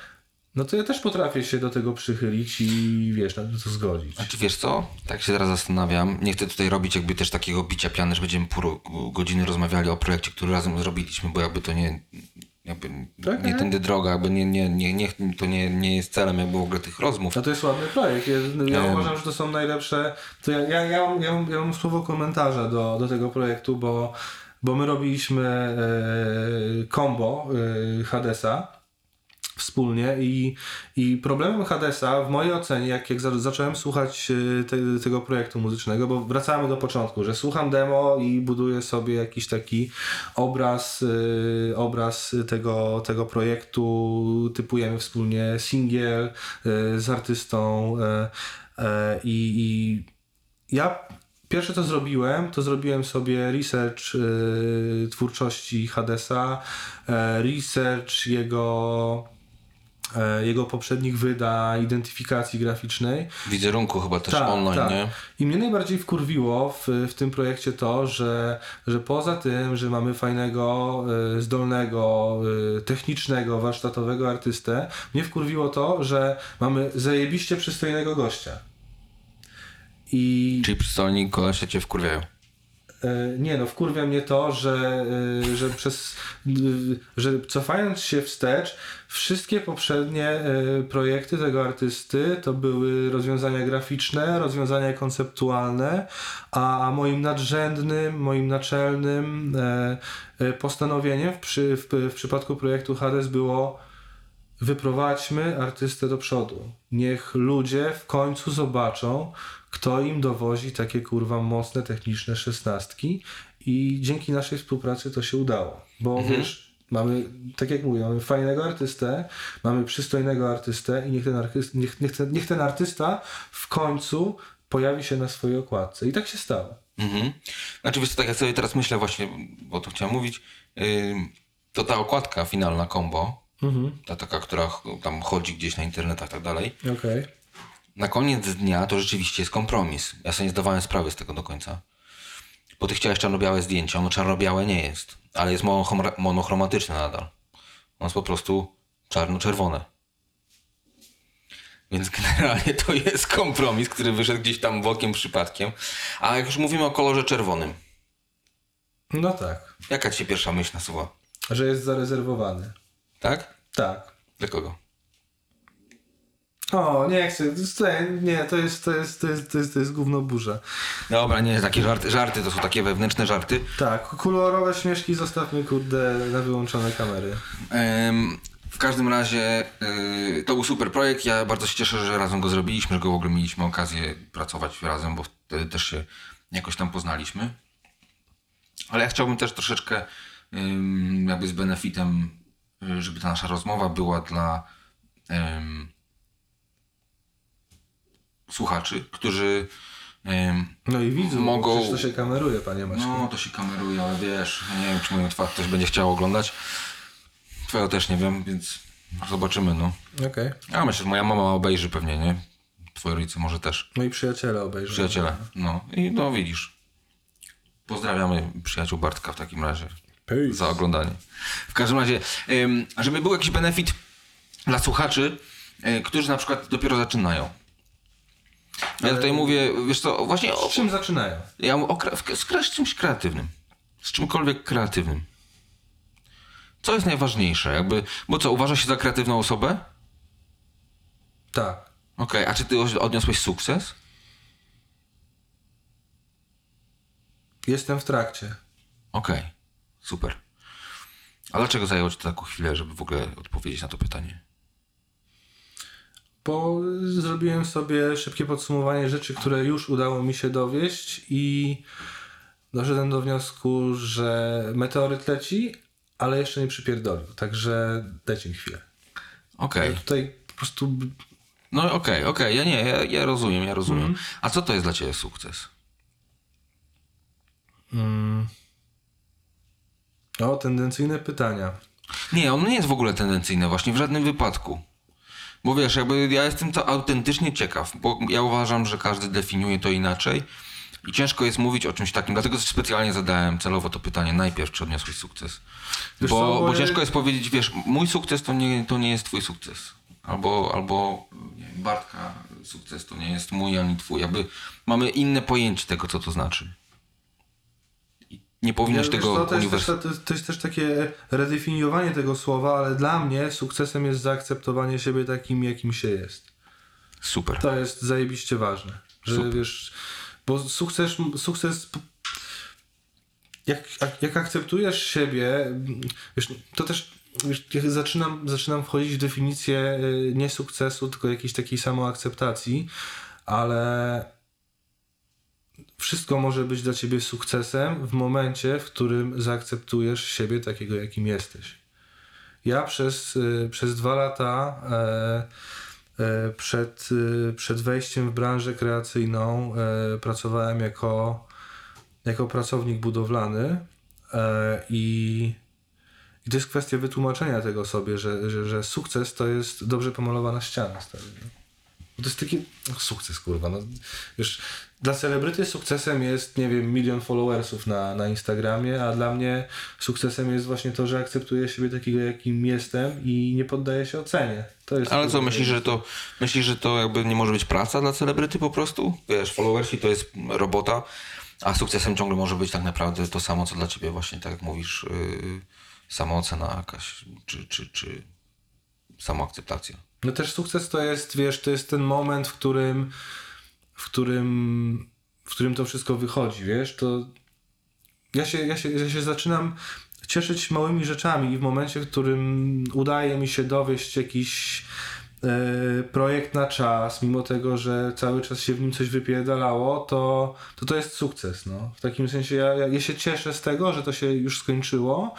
Speaker 4: no to ja też potrafię się do tego przychylić i wiesz, na to zgodzić.
Speaker 1: Znaczy wiesz co? Tak się teraz zastanawiam. Nie chcę tutaj robić jakby też takiego bicia piany, że będziemy pół godziny rozmawiali o projekcie, który razem zrobiliśmy, bo jakby to nie, jakby
Speaker 4: Tak,
Speaker 1: nie
Speaker 4: tak.
Speaker 1: tędy droga, jakby nie, nie, nie, nie, to nie, nie jest celem jakby w ogóle tych rozmów.
Speaker 4: No to jest ładny projekt. Ja, ja
Speaker 1: Em.
Speaker 4: uważam, że to są najlepsze. To ja, ja, ja, mam, ja, mam, ja mam słowo komentarza do, do tego projektu, bo, bo my robiliśmy e, combo e, Hadesa wspólnie i, i problemem Hadesa w mojej ocenie, jak, jak za, zacząłem słuchać e, te, tego projektu muzycznego, bo wracamy do początku, że słucham demo i buduję sobie jakiś taki obraz, e, obraz tego, tego projektu, typujemy wspólnie singiel e, z artystą i, i ja pierwsze co zrobiłem, to zrobiłem sobie research e, twórczości Hadesa, e, research jego jego poprzednich wydań, identyfikacji graficznej.
Speaker 1: Wizerunku chyba też
Speaker 4: Tak,
Speaker 1: online,
Speaker 4: tak.
Speaker 1: nie?
Speaker 4: I mnie najbardziej wkurwiło w, w tym projekcie to, że, że poza tym, że mamy fajnego, y, zdolnego, y, technicznego, warsztatowego artystę, mnie wkurwiło to, że mamy zajebiście przystojnego gościa. I
Speaker 1: Czyli przystolni kolesie cię wkurwiają.
Speaker 4: E, Nie no, wkurwia mnie to, że, e, że przez e, że cofając się wstecz, wszystkie poprzednie projekty tego artysty to były rozwiązania graficzne, rozwiązania konceptualne, a moim nadrzędnym, moim naczelnym postanowieniem w, przy, w, w przypadku projektu Hades było wyprowadźmy artystę do przodu. Niech ludzie w końcu zobaczą, kto im dowozi takie kurwa mocne techniczne szesnastki i dzięki naszej współpracy to się udało. Bo wiesz, mamy, tak jak mówię, mamy fajnego artystę, mamy przystojnego artystę i niech ten, artyst, niech, niech, ten, niech ten artysta w końcu pojawi się na swojej okładce. I tak się stało.
Speaker 1: Mhm. Znaczy wiesz tak jak sobie teraz myślę właśnie, bo to chciałem mówić, ym, to ta okładka finalna combo, ta taka, która tam chodzi gdzieś na internetach i tak dalej,
Speaker 4: Okej.
Speaker 1: na koniec dnia to rzeczywiście jest kompromis. Ja sobie nie zdawałem sprawy z tego do końca. Bo ty chciałeś czarno-białe zdjęcie, ono czarno-białe nie jest, ale jest monochrom- monochromatyczne nadal. Ono jest po prostu czarno-czerwone. Więc generalnie to jest kompromis, który wyszedł gdzieś tam bokiem przypadkiem. A jak już mówimy o kolorze czerwonym,
Speaker 4: No tak.
Speaker 1: jaka ci się pierwsza myśl nasuwa?
Speaker 4: Że jest zarezerwowany.
Speaker 1: Tak?
Speaker 4: Tak.
Speaker 1: Dla kogo?
Speaker 4: O, nie chcę. Nie, to jest, to jest, to jest, to jest, to jest gówno burza.
Speaker 1: Dobra, nie, takie żarty, żarty to są takie wewnętrzne żarty.
Speaker 4: Tak, kolorowe śmieszki zostawmy kurde na wyłączone kamery.
Speaker 1: Em, w każdym razie y, to był super projekt. Ja bardzo się cieszę, że razem go zrobiliśmy, że go w ogóle mieliśmy okazję pracować razem, bo wtedy też się jakoś tam poznaliśmy. Ale ja chciałbym też troszeczkę jakby z benefitem, żeby ta nasza rozmowa była dla ym, słuchaczy, którzy ym,
Speaker 4: No i widzów,
Speaker 1: Mogą-
Speaker 4: przecież to się kameruje, panie Maćku.
Speaker 1: no, to się kameruje, ale wiesz, nie wiem, czy moją twarz ktoś będzie chciał oglądać. Twoją też nie wiem, więc Zobaczymy, no.
Speaker 4: Okej.
Speaker 1: Ja myślę, że moja mama obejrzy pewnie, nie? Twoi rodzice może też.
Speaker 4: Moi przyjaciele obejrzą.
Speaker 1: Przyjaciele. No i no widzisz. Pozdrawiamy przyjaciół Bartka w takim razie
Speaker 4: Peace.
Speaker 1: za oglądanie. W każdym razie, żeby był jakiś benefit dla słuchaczy, y, którzy na przykład dopiero zaczynają. Ja tutaj mówię, wiesz co, właśnie
Speaker 4: Z czym zaczynają?
Speaker 1: ja mówię o, z, czymś kreatywnym. Z czymkolwiek kreatywnym. Co jest najważniejsze? Jakby, bo co, uważasz się za kreatywną osobę?
Speaker 4: Tak.
Speaker 1: Okej, a czy ty odniosłeś sukces?
Speaker 4: Jestem w trakcie.
Speaker 1: Okej, super. A dlaczego zajęło ci to taką chwilę, żeby w ogóle odpowiedzieć na to pytanie?
Speaker 4: Bo zrobiłem sobie szybkie podsumowanie rzeczy, które już udało mi się dowieść i doszedłem do wniosku, że meteoryt leci, ale jeszcze nie przypierdolił. Także dajcie mi chwilę.
Speaker 1: Okej,
Speaker 4: Tutaj po prostu
Speaker 1: no okej, okej, ja nie, ja, ja rozumiem, ja rozumiem. A co to jest dla ciebie sukces?
Speaker 4: O, tendencyjne pytania.
Speaker 1: Nie, on nie jest w ogóle tendencyjny, właśnie w żadnym wypadku. Bo wiesz, jakby ja jestem to autentycznie ciekaw, bo ja uważam, że każdy definiuje to inaczej i ciężko jest mówić o czymś takim, dlatego specjalnie zadałem celowo to pytanie najpierw, czy odniosłeś sukces. Bo,
Speaker 4: co,
Speaker 1: bo ciężko jest powiedzieć, wiesz, mój sukces to nie, to nie jest twój sukces. Albo, albo Bartka sukces to nie jest mój ani twój. Jakby mamy inne pojęcie tego, co to znaczy. Nie powinieneś
Speaker 4: Ja, wiesz
Speaker 1: tego
Speaker 4: to, jest też, to, to jest też takie redefiniowanie tego słowa, ale dla mnie sukcesem jest zaakceptowanie siebie takim, jakim się jest.
Speaker 1: Super.
Speaker 4: To jest zajebiście ważne. Że
Speaker 1: Super.
Speaker 4: wiesz, bo sukces, sukces jak, jak, akceptujesz siebie, wiesz, to też wiesz, zaczynam, zaczynam wchodzić w definicję y, nie sukcesu, tylko jakiejś takiej samoakceptacji, ale wszystko może być dla ciebie sukcesem w momencie, w którym zaakceptujesz siebie takiego, jakim jesteś. Ja przez, y, przez dwa lata e, e, przed, y, przed wejściem w branżę kreacyjną e, pracowałem jako, jako pracownik budowlany i, i to jest kwestia wytłumaczenia tego sobie, że, że, że sukces to jest dobrze pomalowana ściana. Stary, no. To jest taki sukces, kurwa. No, wiesz, dla celebryty sukcesem jest, nie wiem, milion followersów na, na Instagramie, a dla mnie sukcesem jest właśnie to, że akceptuję siebie takiego, jakim jestem i nie poddaję się ocenie. To jest
Speaker 1: Ale co, myślisz, że to myślisz, że to jakby nie może być praca dla celebryty po prostu? Wiesz, followersi to jest robota, a sukcesem ciągle może być tak naprawdę to samo, co dla ciebie właśnie, tak jak mówisz, yy, samoocena jakaś, czy, czy, czy samoakceptacja.
Speaker 4: No też sukces to jest, wiesz, to jest ten moment, w którym, w którym, w którym to wszystko wychodzi, wiesz, to ja się, ja się, ja się zaczynam cieszyć małymi rzeczami i w momencie, w którym udaje mi się dowieść jakiś e, projekt na czas, mimo tego, że cały czas się w nim coś wypierdalało, to to, to jest sukces, no. W takim sensie ja, ja, ja się cieszę z tego, że to się już skończyło,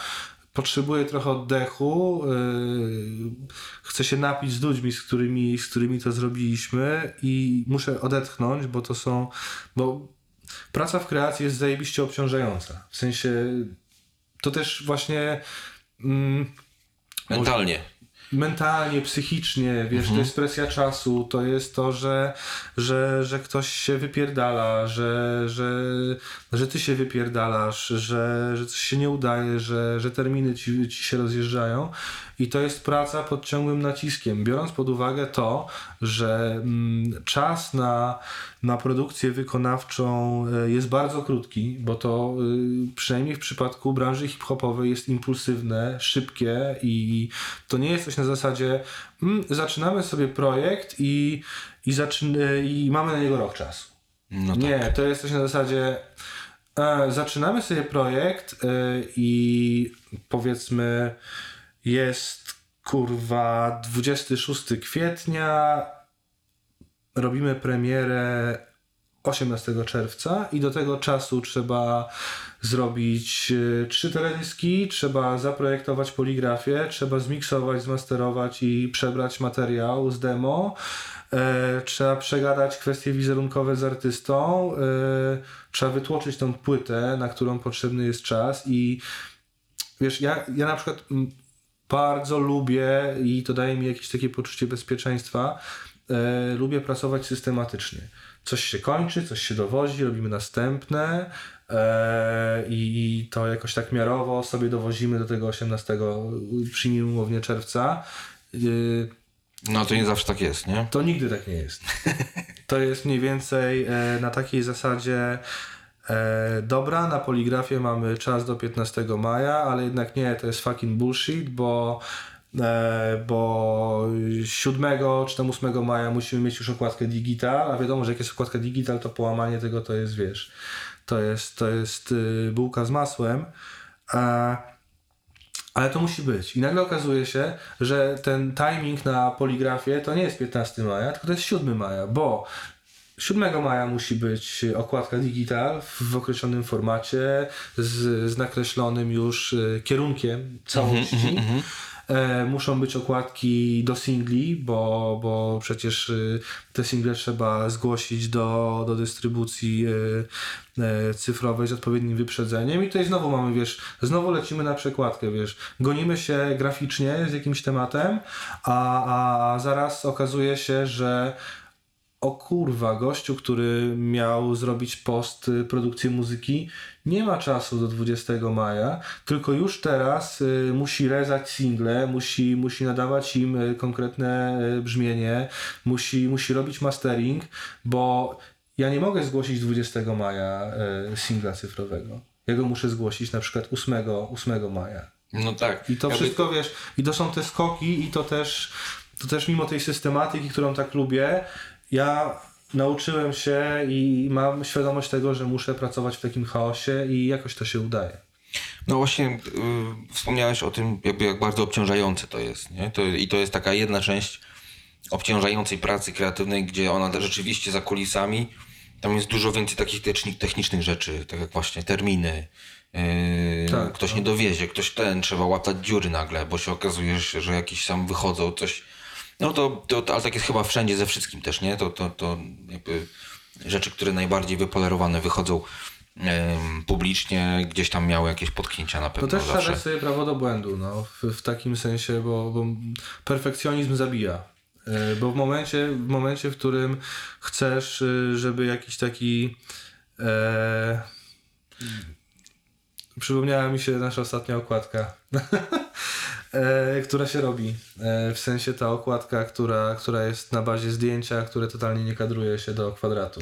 Speaker 4: potrzebuję trochę oddechu, yy, chcę się napić z ludźmi, z którymi, z którymi to zrobiliśmy i muszę odetchnąć, bo to są, bo praca w kreacji jest zajebiście obciążająca. W sensie to też właśnie mm,
Speaker 1: Mentalnie.
Speaker 4: Mentalnie, psychicznie, wiesz, to jest presja czasu, to jest to, że, że, że ktoś się wypierdala, że, że, że ty się wypierdalasz, że, że coś się nie udaje, że, że terminy ci, ci się rozjeżdżają. I to jest praca pod ciągłym naciskiem, biorąc pod uwagę to, że mm, czas na, na produkcję wykonawczą e, jest bardzo krótki, bo to y, przynajmniej w przypadku branży hip-hopowej jest impulsywne, szybkie i to nie jest coś na zasadzie mm, zaczynamy sobie projekt i, i, zaczyn- i mamy na niego rok czasu.
Speaker 1: No tak.
Speaker 4: Nie, to jest coś na zasadzie e, zaczynamy sobie projekt e, i powiedzmy jest kurwa 26 kwietnia robimy premierę 18 czerwca i do tego czasu trzeba zrobić e, trzy teledyski, trzeba zaprojektować poligrafię, trzeba zmiksować, zmasterować i przebrać materiał z demo. E, trzeba przegadać kwestie wizerunkowe z artystą, e, trzeba wytłoczyć tą płytę, na którą potrzebny jest czas i wiesz, ja, ja na przykład bardzo lubię i to daje mi jakieś takie poczucie bezpieczeństwa. E, lubię pracować systematycznie. Coś się kończy, coś się dowozi, robimy następne e, i to jakoś tak miarowo sobie dowozimy do tego 18, przyjmijmy umownie czerwca. E,
Speaker 1: No to nie zawsze tak jest, nie?
Speaker 4: to nigdy tak nie jest. To jest mniej więcej e, na takiej zasadzie e, dobra, na poligrafie mamy czas do 15 maja, ale jednak nie, to jest fucking bullshit, bo bo 7 czy tam 8 maja musimy mieć już okładkę digital, a wiadomo, że jak jest okładka digital, to połamanie tego to jest, wiesz, to jest, to jest y, bułka z masłem. E, ale to musi być. I nagle okazuje się, że ten timing na poligrafie to nie jest 15 maja, tylko to jest 7 maja, bo 7 maja musi być okładka digital w określonym formacie, z, z nakreślonym już y, kierunkiem całości. E, muszą być okładki do singli, bo, bo przecież y, te single trzeba zgłosić do, do dystrybucji y, e, cyfrowej z odpowiednim wyprzedzeniem. I tutaj znowu mamy, wiesz, znowu lecimy na przekładkę, wiesz, gonimy się graficznie z jakimś tematem, a, a zaraz okazuje się, że o kurwa, gościu, który miał zrobić post y, produkcji muzyki, nie ma czasu do 20 maja, tylko już teraz y, musi rezać single, musi, musi nadawać im y, konkretne brzmienie, musi, musi robić mastering, bo ja nie mogę zgłosić 20 maja y, singla cyfrowego. Ja go muszę zgłosić na przykład 8, 8 maja.
Speaker 1: No tak.
Speaker 4: I to
Speaker 1: Jakby-
Speaker 4: wszystko, wiesz, i to są te skoki i to też, to też mimo tej systematyki, którą tak lubię, ja nauczyłem się i mam świadomość tego, że muszę pracować w takim chaosie i jakoś to się udaje.
Speaker 1: No właśnie y, wspomniałeś o tym, jakby jak bardzo obciążające to jest, nie? To, I to jest taka jedna część obciążającej pracy kreatywnej, gdzie ona rzeczywiście za kulisami, tam jest dużo więcej takich techni- technicznych rzeczy, tak jak właśnie terminy, yy,
Speaker 4: Tak,
Speaker 1: ktoś nie dowiezie, ktoś ten, trzeba łatać dziury nagle, bo się okazuje, że jakieś tam wychodzą, coś... No to, to, to ale tak jest chyba wszędzie ze wszystkim też, nie? To, to, to jakby rzeczy, które najbardziej wypolerowane wychodzą publicznie, gdzieś tam miały jakieś potknięcia na
Speaker 4: To
Speaker 1: pewno
Speaker 4: też trzeba
Speaker 1: zawsze.
Speaker 4: sobie prawo do błędu, no, w, w takim sensie, bo, bo perfekcjonizm zabija. E, Bo w momencie, w momencie, w którym chcesz, y, żeby jakiś taki. E, przypomniała mi się nasza ostatnia okładka, e, która się robi. E, w sensie ta okładka, która, która jest na bazie zdjęcia, które totalnie nie kadruje się do kwadratu.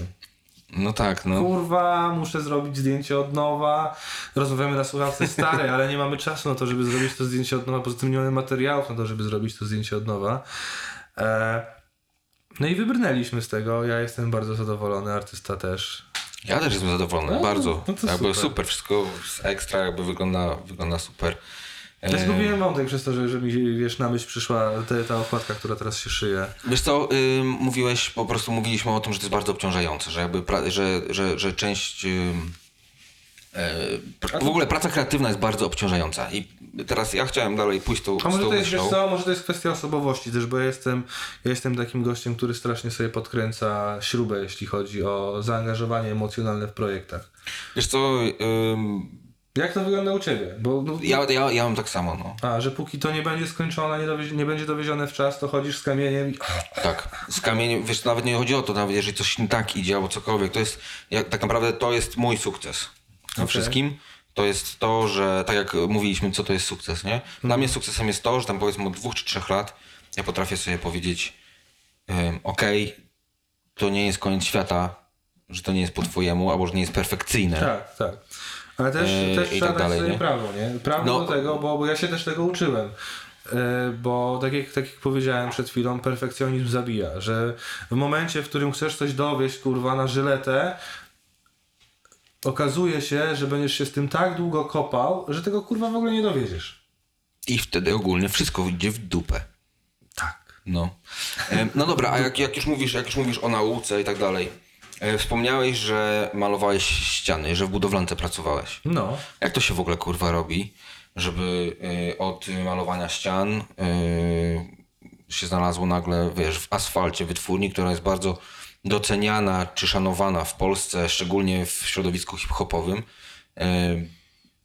Speaker 1: No tak, no.
Speaker 4: Kurwa, muszę zrobić zdjęcie od nowa. Rozmawiamy na słuchawce stare, ale nie mamy czasu na to, żeby zrobić to zdjęcie od nowa. Poza tym nie mamy materiałów na to, żeby zrobić to zdjęcie od nowa. E, no i wybrnęliśmy z tego. Ja jestem bardzo zadowolony, artysta też.
Speaker 1: Ja też jestem zadowolony,
Speaker 4: No,
Speaker 1: bardzo.
Speaker 4: no to
Speaker 1: jakby
Speaker 4: super.
Speaker 1: super. wszystko ekstra, jakby wygląda, wygląda super.
Speaker 4: Ja zgubiłem wątek przez to, że, że mi wiesz, na myśl przyszła te, ta okładka, która teraz się szyje.
Speaker 1: Wiesz co, ym, mówiłeś, po prostu mówiliśmy o tym, że to jest bardzo obciążające, że jakby, pra, że, że, że część... E, w ogóle praca kreatywna jest bardzo obciążająca i teraz ja chciałem dalej pójść tą,
Speaker 4: A może
Speaker 1: tą
Speaker 4: to jest, wiesz
Speaker 1: myślą.
Speaker 4: co, może to jest kwestia osobowości też, bo ja jestem, ja jestem takim gościem, który strasznie sobie podkręca śrubę, jeśli chodzi o zaangażowanie emocjonalne w projektach.
Speaker 1: Wiesz co, ym,
Speaker 4: Jak to wygląda u ciebie? Bo no,
Speaker 1: ja, ja, ja mam tak samo, no.
Speaker 4: A, że póki to nie będzie skończone, nie, dowiezie, nie będzie dowiezione w czas, to chodzisz z kamieniem i...
Speaker 1: Tak, z kamieniem, wiesz, nawet nie chodzi o to, nawet jeżeli coś nie tak idzie albo cokolwiek, to jest, jak, tak naprawdę to jest mój sukces na
Speaker 4: Okej.
Speaker 1: wszystkim. To jest to, że tak jak mówiliśmy, co to jest sukces, nie? Dla mnie sukcesem jest to, że tam powiedzmy od dwóch czy trzech lat ja potrafię sobie powiedzieć ym, okej, to nie jest koniec świata, że to nie jest po twojemu, albo że nie jest perfekcyjne.
Speaker 4: Tak, tak. Ale też,
Speaker 1: Eee,
Speaker 4: też trzeba
Speaker 1: tak
Speaker 4: dać
Speaker 1: dalej,
Speaker 4: sobie
Speaker 1: nie?
Speaker 4: prawo, nie? Prawo
Speaker 1: No.
Speaker 4: do tego, bo, bo ja się też tego uczyłem. E, Bo tak jak, tak jak powiedziałem przed chwilą, perfekcjonizm zabija, że w momencie, w którym chcesz coś dowieść, kurwa, na żyletę, okazuje się, że będziesz się z tym tak długo kopał, że tego kurwa w ogóle nie dowiedziesz.
Speaker 1: I wtedy ogólnie wszystko idzie w dupę.
Speaker 4: Tak.
Speaker 1: No. E, No dobra, a jak, jak, już mówisz, jak już mówisz o nauce i tak dalej. E, wspomniałeś, że malowałeś ściany, że w budowlance pracowałeś.
Speaker 4: No.
Speaker 1: Jak to się w ogóle kurwa robi, żeby e, od malowania ścian e, się znalazło nagle, wiesz, w asfalcie wytwórni, która jest bardzo doceniana czy szanowana w Polsce, szczególnie w środowisku hip-hopowym.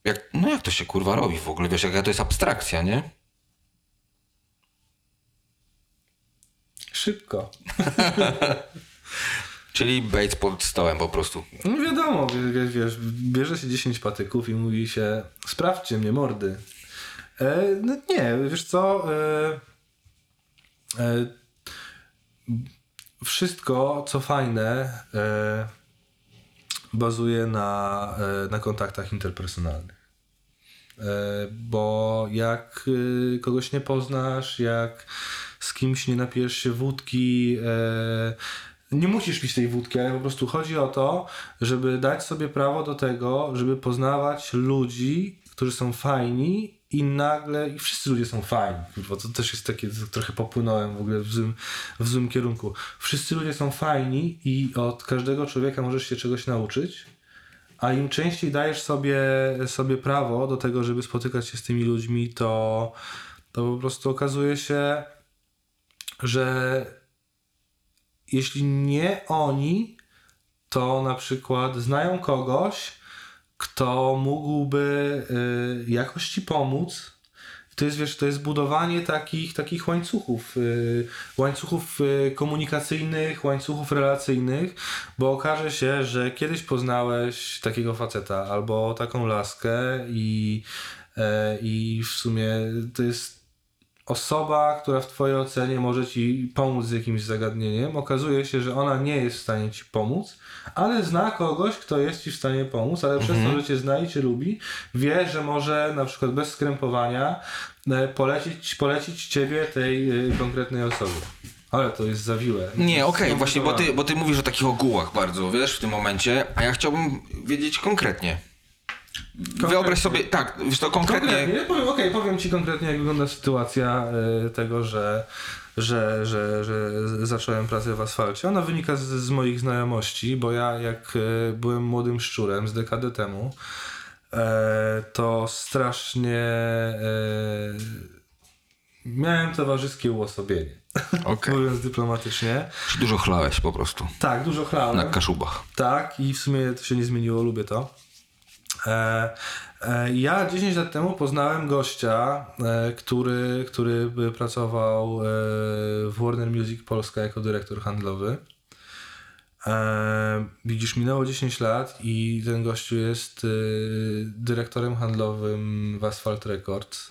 Speaker 1: Jak, no jak to się kurwa robi w ogóle, wiesz, jaka to jest abstrakcja, nie?
Speaker 4: Szybko.
Speaker 1: Czyli bait pod stołem po prostu.
Speaker 4: No wiadomo, wie- wie- wiesz, bierze się 10 patyków i mówi się sprawdźcie mnie, mordy. E, no nie, wiesz co, e, e, wszystko co fajne e, bazuje na, e, na kontaktach interpersonalnych. E, bo jak kogoś nie poznasz, jak z kimś nie napijesz się wódki, nie musisz pić tej wódki, ale po prostu chodzi o to, żeby dać sobie prawo do tego, żeby poznawać ludzi, którzy są fajni i nagle, i wszyscy ludzie są fajni, bo to też jest takie, trochę popłynąłem w ogóle w złym, w złym kierunku. Wszyscy ludzie są fajni i od każdego człowieka możesz się czegoś nauczyć, a im częściej dajesz sobie, sobie prawo do tego, żeby spotykać się z tymi ludźmi, to, to po prostu okazuje się, że jeśli nie oni, to na przykład znają kogoś, kto mógłby y, jakoś ci pomóc. To jest, wiesz, to jest budowanie takich, takich łańcuchów, y, łańcuchów y, komunikacyjnych, łańcuchów relacyjnych, bo okaże się, że kiedyś poznałeś takiego faceta albo taką laskę i, e, i w sumie to jest osoba, która w twojej ocenie może ci pomóc z jakimś zagadnieniem, okazuje się, że ona nie jest w stanie ci pomóc, ale zna kogoś, kto jest ci w stanie pomóc, ale przez to, że cię zna i cię lubi, wie, że może na przykład bez skrępowania e, polecić, polecić ciebie tej e, konkretnej osobie. Ale to jest zawiłe.
Speaker 1: Nie, okej, właśnie, bo ty, bo ty mówisz o takich ogółach bardzo, wiesz, w tym momencie, a ja chciałbym wiedzieć konkretnie. Wyobraź sobie, tak, wiesz to konkretnie,
Speaker 4: Konkretnie, powiem, okej, powiem ci konkretnie, jak wygląda sytuacja e, tego, że, że, że, że zacząłem pracę w asfalcie. Ona wynika z, z moich znajomości, bo ja jak e, byłem młodym szczurem z dekadę temu, e, to strasznie miałem towarzyskie uosobienie.
Speaker 1: Okej.
Speaker 4: Mówiąc dyplomatycznie.
Speaker 1: Dużo chlałeś po prostu
Speaker 4: Tak, dużo chlałem.
Speaker 1: na kaszubach.
Speaker 4: Tak, i w sumie to się nie zmieniło, lubię to. E, e, ja 10 lat temu poznałem gościa, e, który, który pracował w Warner Music Polska jako dyrektor handlowy. Widzisz, minęło 10 lat i ten gościu jest dyrektorem handlowym w Asphalt Records.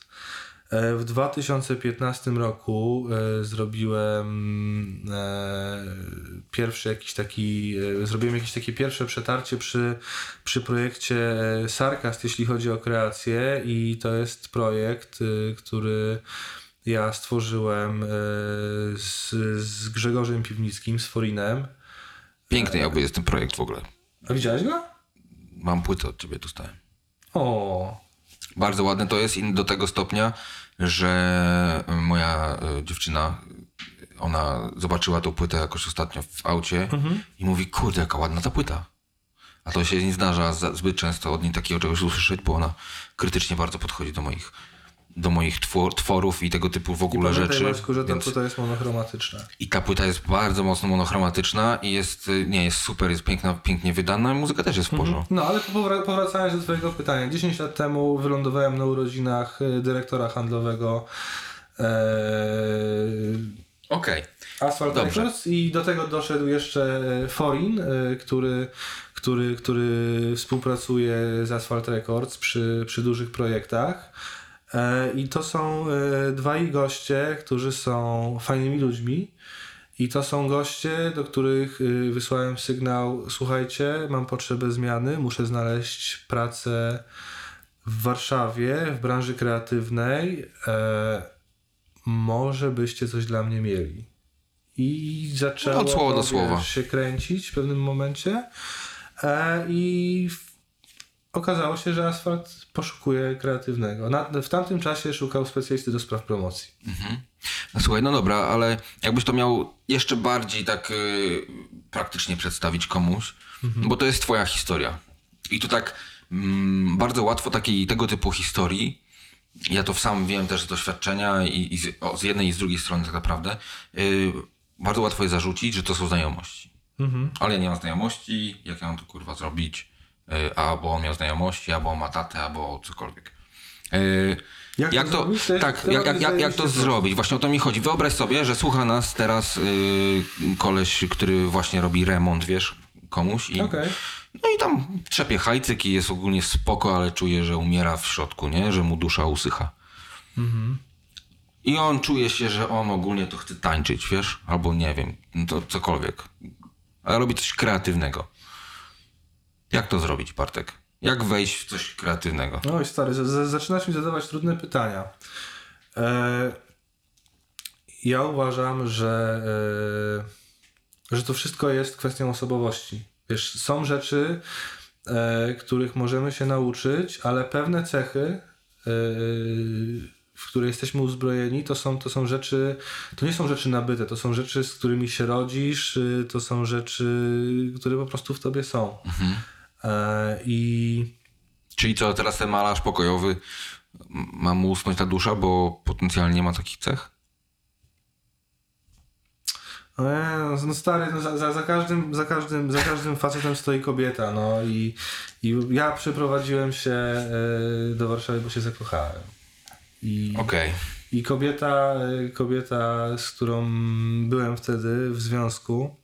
Speaker 4: E, W 2015 roku e, zrobiłem e, pierwszy jakiś taki, zrobiłem jakieś takie pierwsze przetarcie przy, przy projekcie Sarkast, jeśli chodzi o kreację i to jest projekt, który ja stworzyłem z, z Grzegorzem Piwnickim, z Forinem.
Speaker 1: Piękny jakby jest ten projekt w ogóle.
Speaker 4: A widziałeś go?
Speaker 1: Mam płytę od ciebie dostałem.
Speaker 4: O,
Speaker 1: Bardzo ładne to jest i do tego stopnia, że moja e, dziewczyna, ona zobaczyła tą płytę jakoś ostatnio w aucie i mówi, kurde, jaka ładna ta płyta. A to się nie zdarza za- zbyt często od niej takiego czegoś usłyszeć, bo ona krytycznie bardzo podchodzi do moich, do moich twor- tworów i tego typu w ogóle
Speaker 4: pamiętaj
Speaker 1: rzeczy.
Speaker 4: Maćku, że ta
Speaker 1: więc-
Speaker 4: płyta jest monochromatyczna.
Speaker 1: I ta płyta jest bardzo mocno monochromatyczna i jest, y, nie, jest super, jest piękna, pięknie wydana i muzyka też jest w porządku.
Speaker 4: No ale powra- powracając do Twojego pytania. 10 lat temu wylądowałem na urodzinach e, dyrektora handlowego e,
Speaker 1: Okej.
Speaker 4: Asphalt
Speaker 1: Dobrze.
Speaker 4: Records i do tego doszedł jeszcze e, Forin, e, który, który, który współpracuje z Asphalt Records przy, przy dużych projektach. E, I to są e, dwaj goście, którzy są fajnymi ludźmi. I to są goście, do których y, wysłałem sygnał: Słuchajcie, mam potrzebę zmiany, muszę znaleźć pracę w Warszawie, w branży kreatywnej. E, może byście coś dla mnie mieli. I zaczęło
Speaker 1: No, słowa do słowa.
Speaker 4: się kręcić w pewnym momencie. E, I okazało się, że Asfalt poszukuje kreatywnego. Na, w tamtym czasie szukał specjalisty do spraw promocji.
Speaker 1: No słuchaj, no dobra, ale jakbyś to miał jeszcze bardziej tak y, praktycznie przedstawić komuś, bo to jest twoja historia. I to tak mm, bardzo łatwo takiej tego typu historii, ja to sam wiem też z doświadczenia i, i z, o, z jednej i z drugiej strony tak naprawdę, y, bardzo łatwo jest zarzucić, że to są znajomości. Ale ja nie mam znajomości, jak ja mam to kurwa zrobić? Y, albo miał znajomości, albo ma tatę, albo cokolwiek. E,
Speaker 4: Jak
Speaker 1: Jak,
Speaker 4: to
Speaker 1: to, tak, jak, jak, jak, jak to zrobić? Właśnie o to mi chodzi. Wyobraź sobie, że słucha nas teraz yy, koleś, który właśnie robi remont, wiesz, komuś i,
Speaker 4: Okej.
Speaker 1: no i tam trzepie hajcyk i jest ogólnie spoko, ale czuje, że umiera w środku, nie? Że mu dusza usycha. I on czuje się, że on ogólnie to chce tańczyć, wiesz? Albo nie wiem, to cokolwiek. Ale robi coś kreatywnego. Jak to zrobić, Bartek? Jak wejść w coś kreatywnego?
Speaker 4: Oj, stary, z- zaczynasz mi zadawać trudne pytania. E, ja uważam, że, e, że to wszystko jest kwestią osobowości. Wiesz, są rzeczy, e, których możemy się nauczyć, ale pewne cechy, e, w które jesteśmy uzbrojeni, to są, to są rzeczy, to nie są rzeczy nabyte, to są rzeczy, z którymi się rodzisz, y, to są rzeczy, które po prostu w tobie są. E, I
Speaker 1: Czyli co, teraz ten malarz pokojowy ma mu usnąć ta dusza, bo potencjalnie ma takich cech?
Speaker 4: No, stary, no za, za, za, każdym, za, każdym, za każdym facetem stoi kobieta, no i, i ja przeprowadziłem się e, do Warszawy, bo się zakochałem. I,
Speaker 1: Okej.
Speaker 4: i kobieta, e, kobieta, z którą byłem wtedy w związku,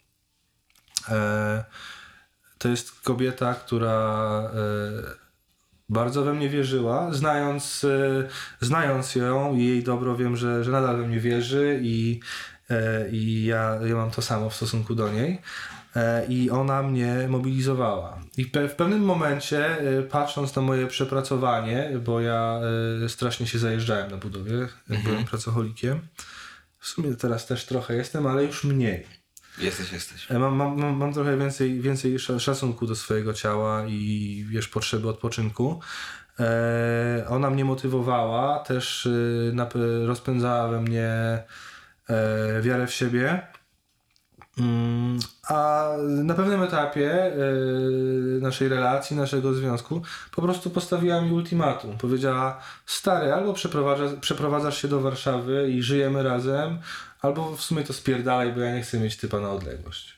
Speaker 4: e, to jest kobieta, która e, bardzo we mnie wierzyła. Znając, e, znając ją i jej dobro, wiem, że, że nadal we mnie wierzy i, e, i ja, ja mam to samo w stosunku do niej. I ona mnie mobilizowała. I pe, w pewnym momencie, patrząc na moje przepracowanie, bo ja strasznie się zajeżdżałem na budowie, jak byłem pracocholikiem. W sumie teraz też trochę jestem, ale już mniej.
Speaker 1: Jesteś, jesteś.
Speaker 4: E, Mam, mam, mam, trochę więcej, więcej sza- szacunku do swojego ciała i wiesz, potrzeby odpoczynku. E, ona mnie motywowała, też nap- rozpędzała we mnie e, wiarę w siebie. Mm, A na pewnym etapie y, naszej relacji, naszego związku, po prostu postawiła mi ultimatum. Powiedziała: Stary, albo przeprowadzasz się do Warszawy i żyjemy razem, albo w sumie to spierdalaj, bo ja nie chcę mieć typa na odległość.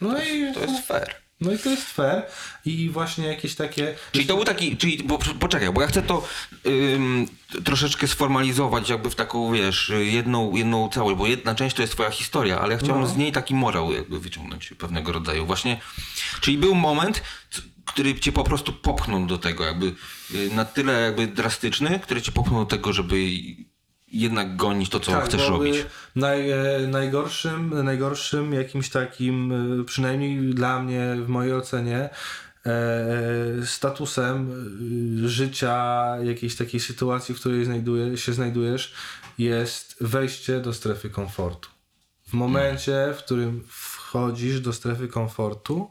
Speaker 4: No i
Speaker 1: To jest fair.
Speaker 4: no i to jest fair. I właśnie jakieś takie.
Speaker 1: Czyli to był taki, czyli, bo, poczekaj, bo ja chcę to ym, troszeczkę sformalizować jakby w taką, wiesz, jedną, jedną całość, bo jedna część to jest twoja historia, ale ja chciałem z niej taki morał jakby wyciągnąć pewnego rodzaju. Właśnie, czyli był moment, który cię po prostu popchnął do tego, jakby y, na tyle jakby drastyczny, który cię popchnął do tego, żeby jednak gonić to, co chcesz
Speaker 4: bo,
Speaker 1: robić.
Speaker 4: Naj, e, najgorszym, najgorszym jakimś takim, y, przynajmniej dla mnie, w mojej ocenie, e, statusem życia, jakiejś takiej sytuacji, w której znajduje, się znajdujesz, jest wejście do strefy komfortu. W momencie, w którym wchodzisz do strefy komfortu,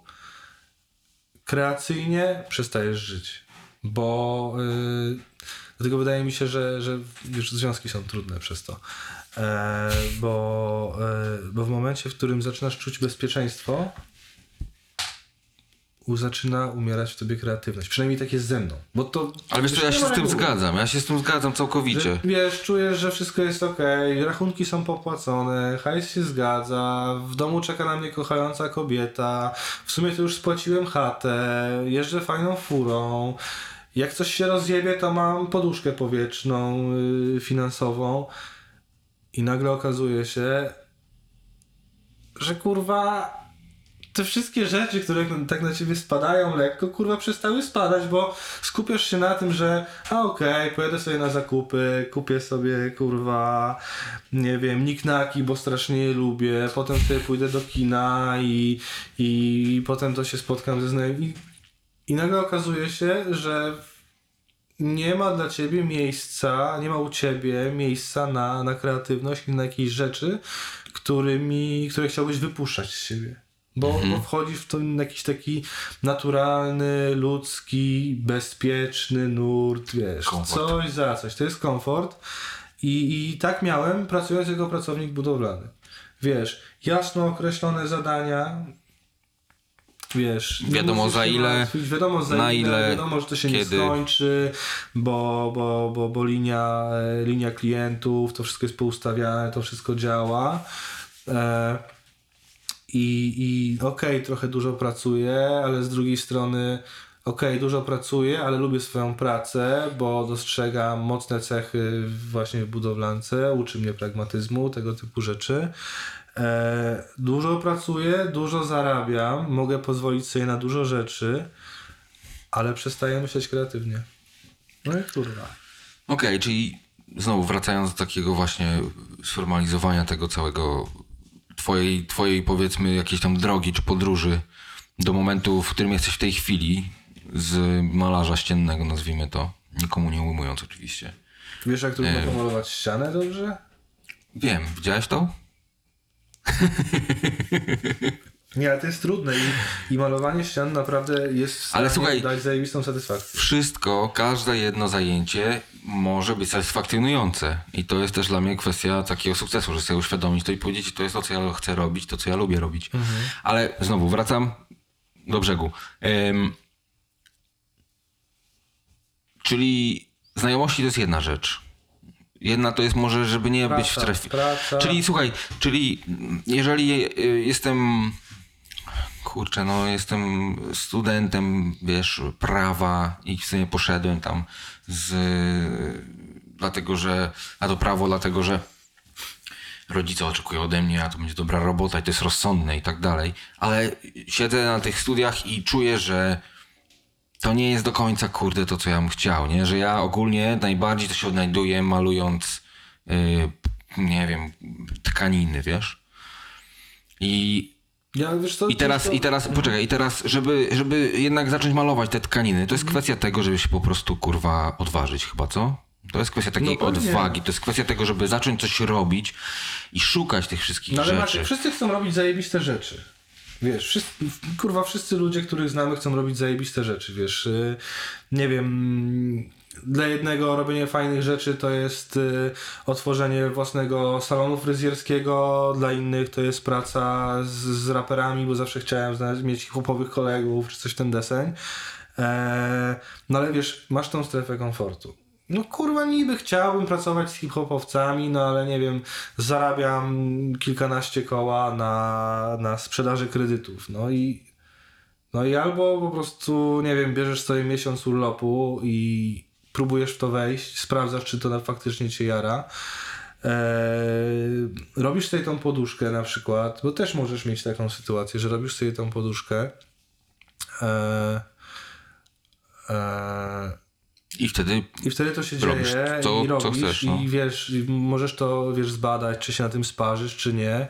Speaker 4: kreacyjnie przestajesz żyć. Bo yy, dlatego wydaje mi się, że, że już związki są trudne przez to. E, bo, e, bo w momencie, w którym zaczynasz czuć bezpieczeństwo, u- zaczyna umierać w tobie kreatywność. Przynajmniej tak jest ze mną. Bo to,
Speaker 1: Ale wiesz co, ja się z tym
Speaker 4: reguły.
Speaker 1: zgadzam, ja się z tym zgadzam całkowicie.
Speaker 4: Że, wiesz, czujesz, że wszystko jest ok, rachunki są popłacone, hajs się zgadza, w domu czeka na mnie kochająca kobieta, w sumie to już spłaciłem chatę, jeżdżę fajną furą, jak coś się rozjebie, to mam poduszkę powietrzną, yy, finansową i nagle okazuje się, że kurwa te wszystkie rzeczy, które tak na ciebie spadają lekko, kurwa przestały spadać, bo skupiasz się na tym, że a okej, pojadę sobie na zakupy, kupię sobie kurwa, nie wiem, niknaki, bo strasznie je lubię, potem sobie pójdę do kina i, i potem to się spotkam ze znajomymi. I, nagle okazuje się, że nie ma dla ciebie miejsca, nie ma u ciebie miejsca na, na kreatywność i na jakieś rzeczy, którymi, które chciałbyś wypuszczać z siebie. Bo, bo wchodzisz w to jakiś taki naturalny, ludzki, bezpieczny nurt, wiesz,
Speaker 1: Komfort.
Speaker 4: coś za coś. To jest komfort. I, I tak miałem, pracując jako pracownik budowlany. Wiesz, jasno określone zadania, wiesz,
Speaker 1: Wiadomo za ile,
Speaker 4: martwić, wiadomo za
Speaker 1: na
Speaker 4: ile,
Speaker 1: ile,
Speaker 4: wiadomo, że to się
Speaker 1: kiedy.
Speaker 4: nie skończy, bo, bo, bo, bo linia, linia klientów, to wszystko jest poustawiane, to wszystko działa. E, I, i okej, trochę dużo pracuję, ale z drugiej strony okej, dużo pracuję, ale lubię swoją pracę, bo dostrzegam mocne cechy właśnie w budowlance, uczy mnie pragmatyzmu, tego typu rzeczy. E, dużo pracuję, dużo zarabiam, mogę pozwolić sobie na dużo rzeczy, ale przestaję myśleć kreatywnie. No i kurwa.
Speaker 1: Okej, czyli znowu wracając do takiego właśnie sformalizowania tego całego twojej, twojej powiedzmy jakiejś tam drogi czy podróży do momentu, w którym jesteś w tej chwili z malarza ściennego, nazwijmy to, nikomu nie ujmując oczywiście.
Speaker 4: Wiesz, jak trudno pomalować ścianę dobrze?
Speaker 1: Wiem, widziałeś to?
Speaker 4: Nie, ale to jest trudne i, i malowanie ścian naprawdę jest w stanie
Speaker 1: Ale słuchaj-
Speaker 4: dać zajebistą satysfakcję.
Speaker 1: Wszystko, każde jedno zajęcie może być satysfakcjonujące. I to jest też dla mnie kwestia takiego sukcesu, że sobie uświadomić to i powiedzieć, to jest to, co ja chcę robić, to, co ja lubię robić. Ale znowu wracam do brzegu. Em, czyli znajomości to jest jedna rzecz. Jedna to jest może, żeby nie być w
Speaker 4: Praca, praca.
Speaker 1: Czyli słuchaj, czyli jeżeli y, jestem kurczę, no jestem studentem, wiesz, prawa i w sumie poszedłem tam z, dlatego, że, a to prawo, dlatego, że rodzice oczekują ode mnie, a to będzie dobra robota i to jest rozsądne i tak dalej, ale siedzę na tych studiach i czuję, że to nie jest do końca, kurde, to co ja bym chciał, nie? Że ja ogólnie najbardziej to się odnajduję malując, yy, nie wiem, tkaniny, wiesz? I
Speaker 4: Ja, co,
Speaker 1: i teraz,
Speaker 4: ciężko-
Speaker 1: i teraz, poczekaj, i teraz, żeby, żeby jednak zacząć malować te tkaniny, to jest kwestia tego, żeby się po prostu, kurwa, odważyć chyba, co? To jest kwestia takiej
Speaker 4: No
Speaker 1: odwagi, to jest kwestia tego, żeby zacząć coś robić i szukać tych wszystkich
Speaker 4: No ale
Speaker 1: rzeczy.
Speaker 4: Maciek, wszyscy chcą robić zajebiste rzeczy. Wiesz, wszyscy, kurwa, wszyscy ludzie, których znamy, chcą robić zajebiste rzeczy, wiesz. y, Nie wiem, dla jednego robienie fajnych rzeczy to jest y, otworzenie własnego salonu fryzjerskiego, dla innych to jest praca z, z raperami, bo zawsze chciałem znaleźć, mieć hip-hopowych kolegów, czy coś w ten deseń. Eee, no ale wiesz, masz tą strefę komfortu. No kurwa, niby chciałbym pracować z hip-hopowcami, no ale nie wiem, zarabiam kilkanaście koła na, na sprzedaży kredytów. No i, no i albo po prostu, nie wiem, bierzesz sobie miesiąc urlopu i próbujesz w to wejść, sprawdzasz, czy to faktycznie cię jara. Eee, robisz sobie tą poduszkę na przykład, bo też możesz mieć taką sytuację, że robisz sobie tą poduszkę. Eee, eee,
Speaker 1: I wtedy,
Speaker 4: i wtedy to się
Speaker 1: Robisz
Speaker 4: dzieje
Speaker 1: to,
Speaker 4: i robisz
Speaker 1: chcesz, no.
Speaker 4: i wiesz, możesz to wiesz zbadać, czy się na tym sparzysz, czy nie.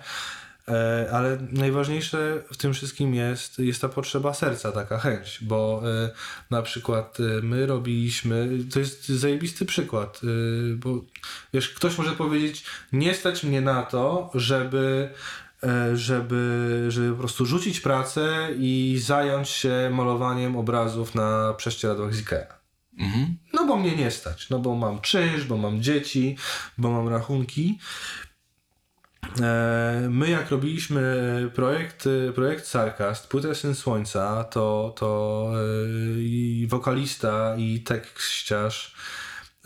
Speaker 4: E, ale najważniejsze w tym wszystkim jest, jest ta potrzeba serca, taka chęć, bo e, na przykład e, my robiliśmy, to jest zajebisty przykład, bo wiesz, ktoś może powiedzieć, nie stać mnie na to, żeby żeby, żeby po prostu rzucić pracę i zająć się malowaniem obrazów na prześcieradłach z Ikea.
Speaker 1: Mhm.
Speaker 4: No bo mnie nie stać, no bo mam czynsz, bo mam dzieci, bo mam rachunki. E, My jak robiliśmy projekt, projekt Sarkast, płytę Syn Słońca, to, to e, i wokalista i tekściarz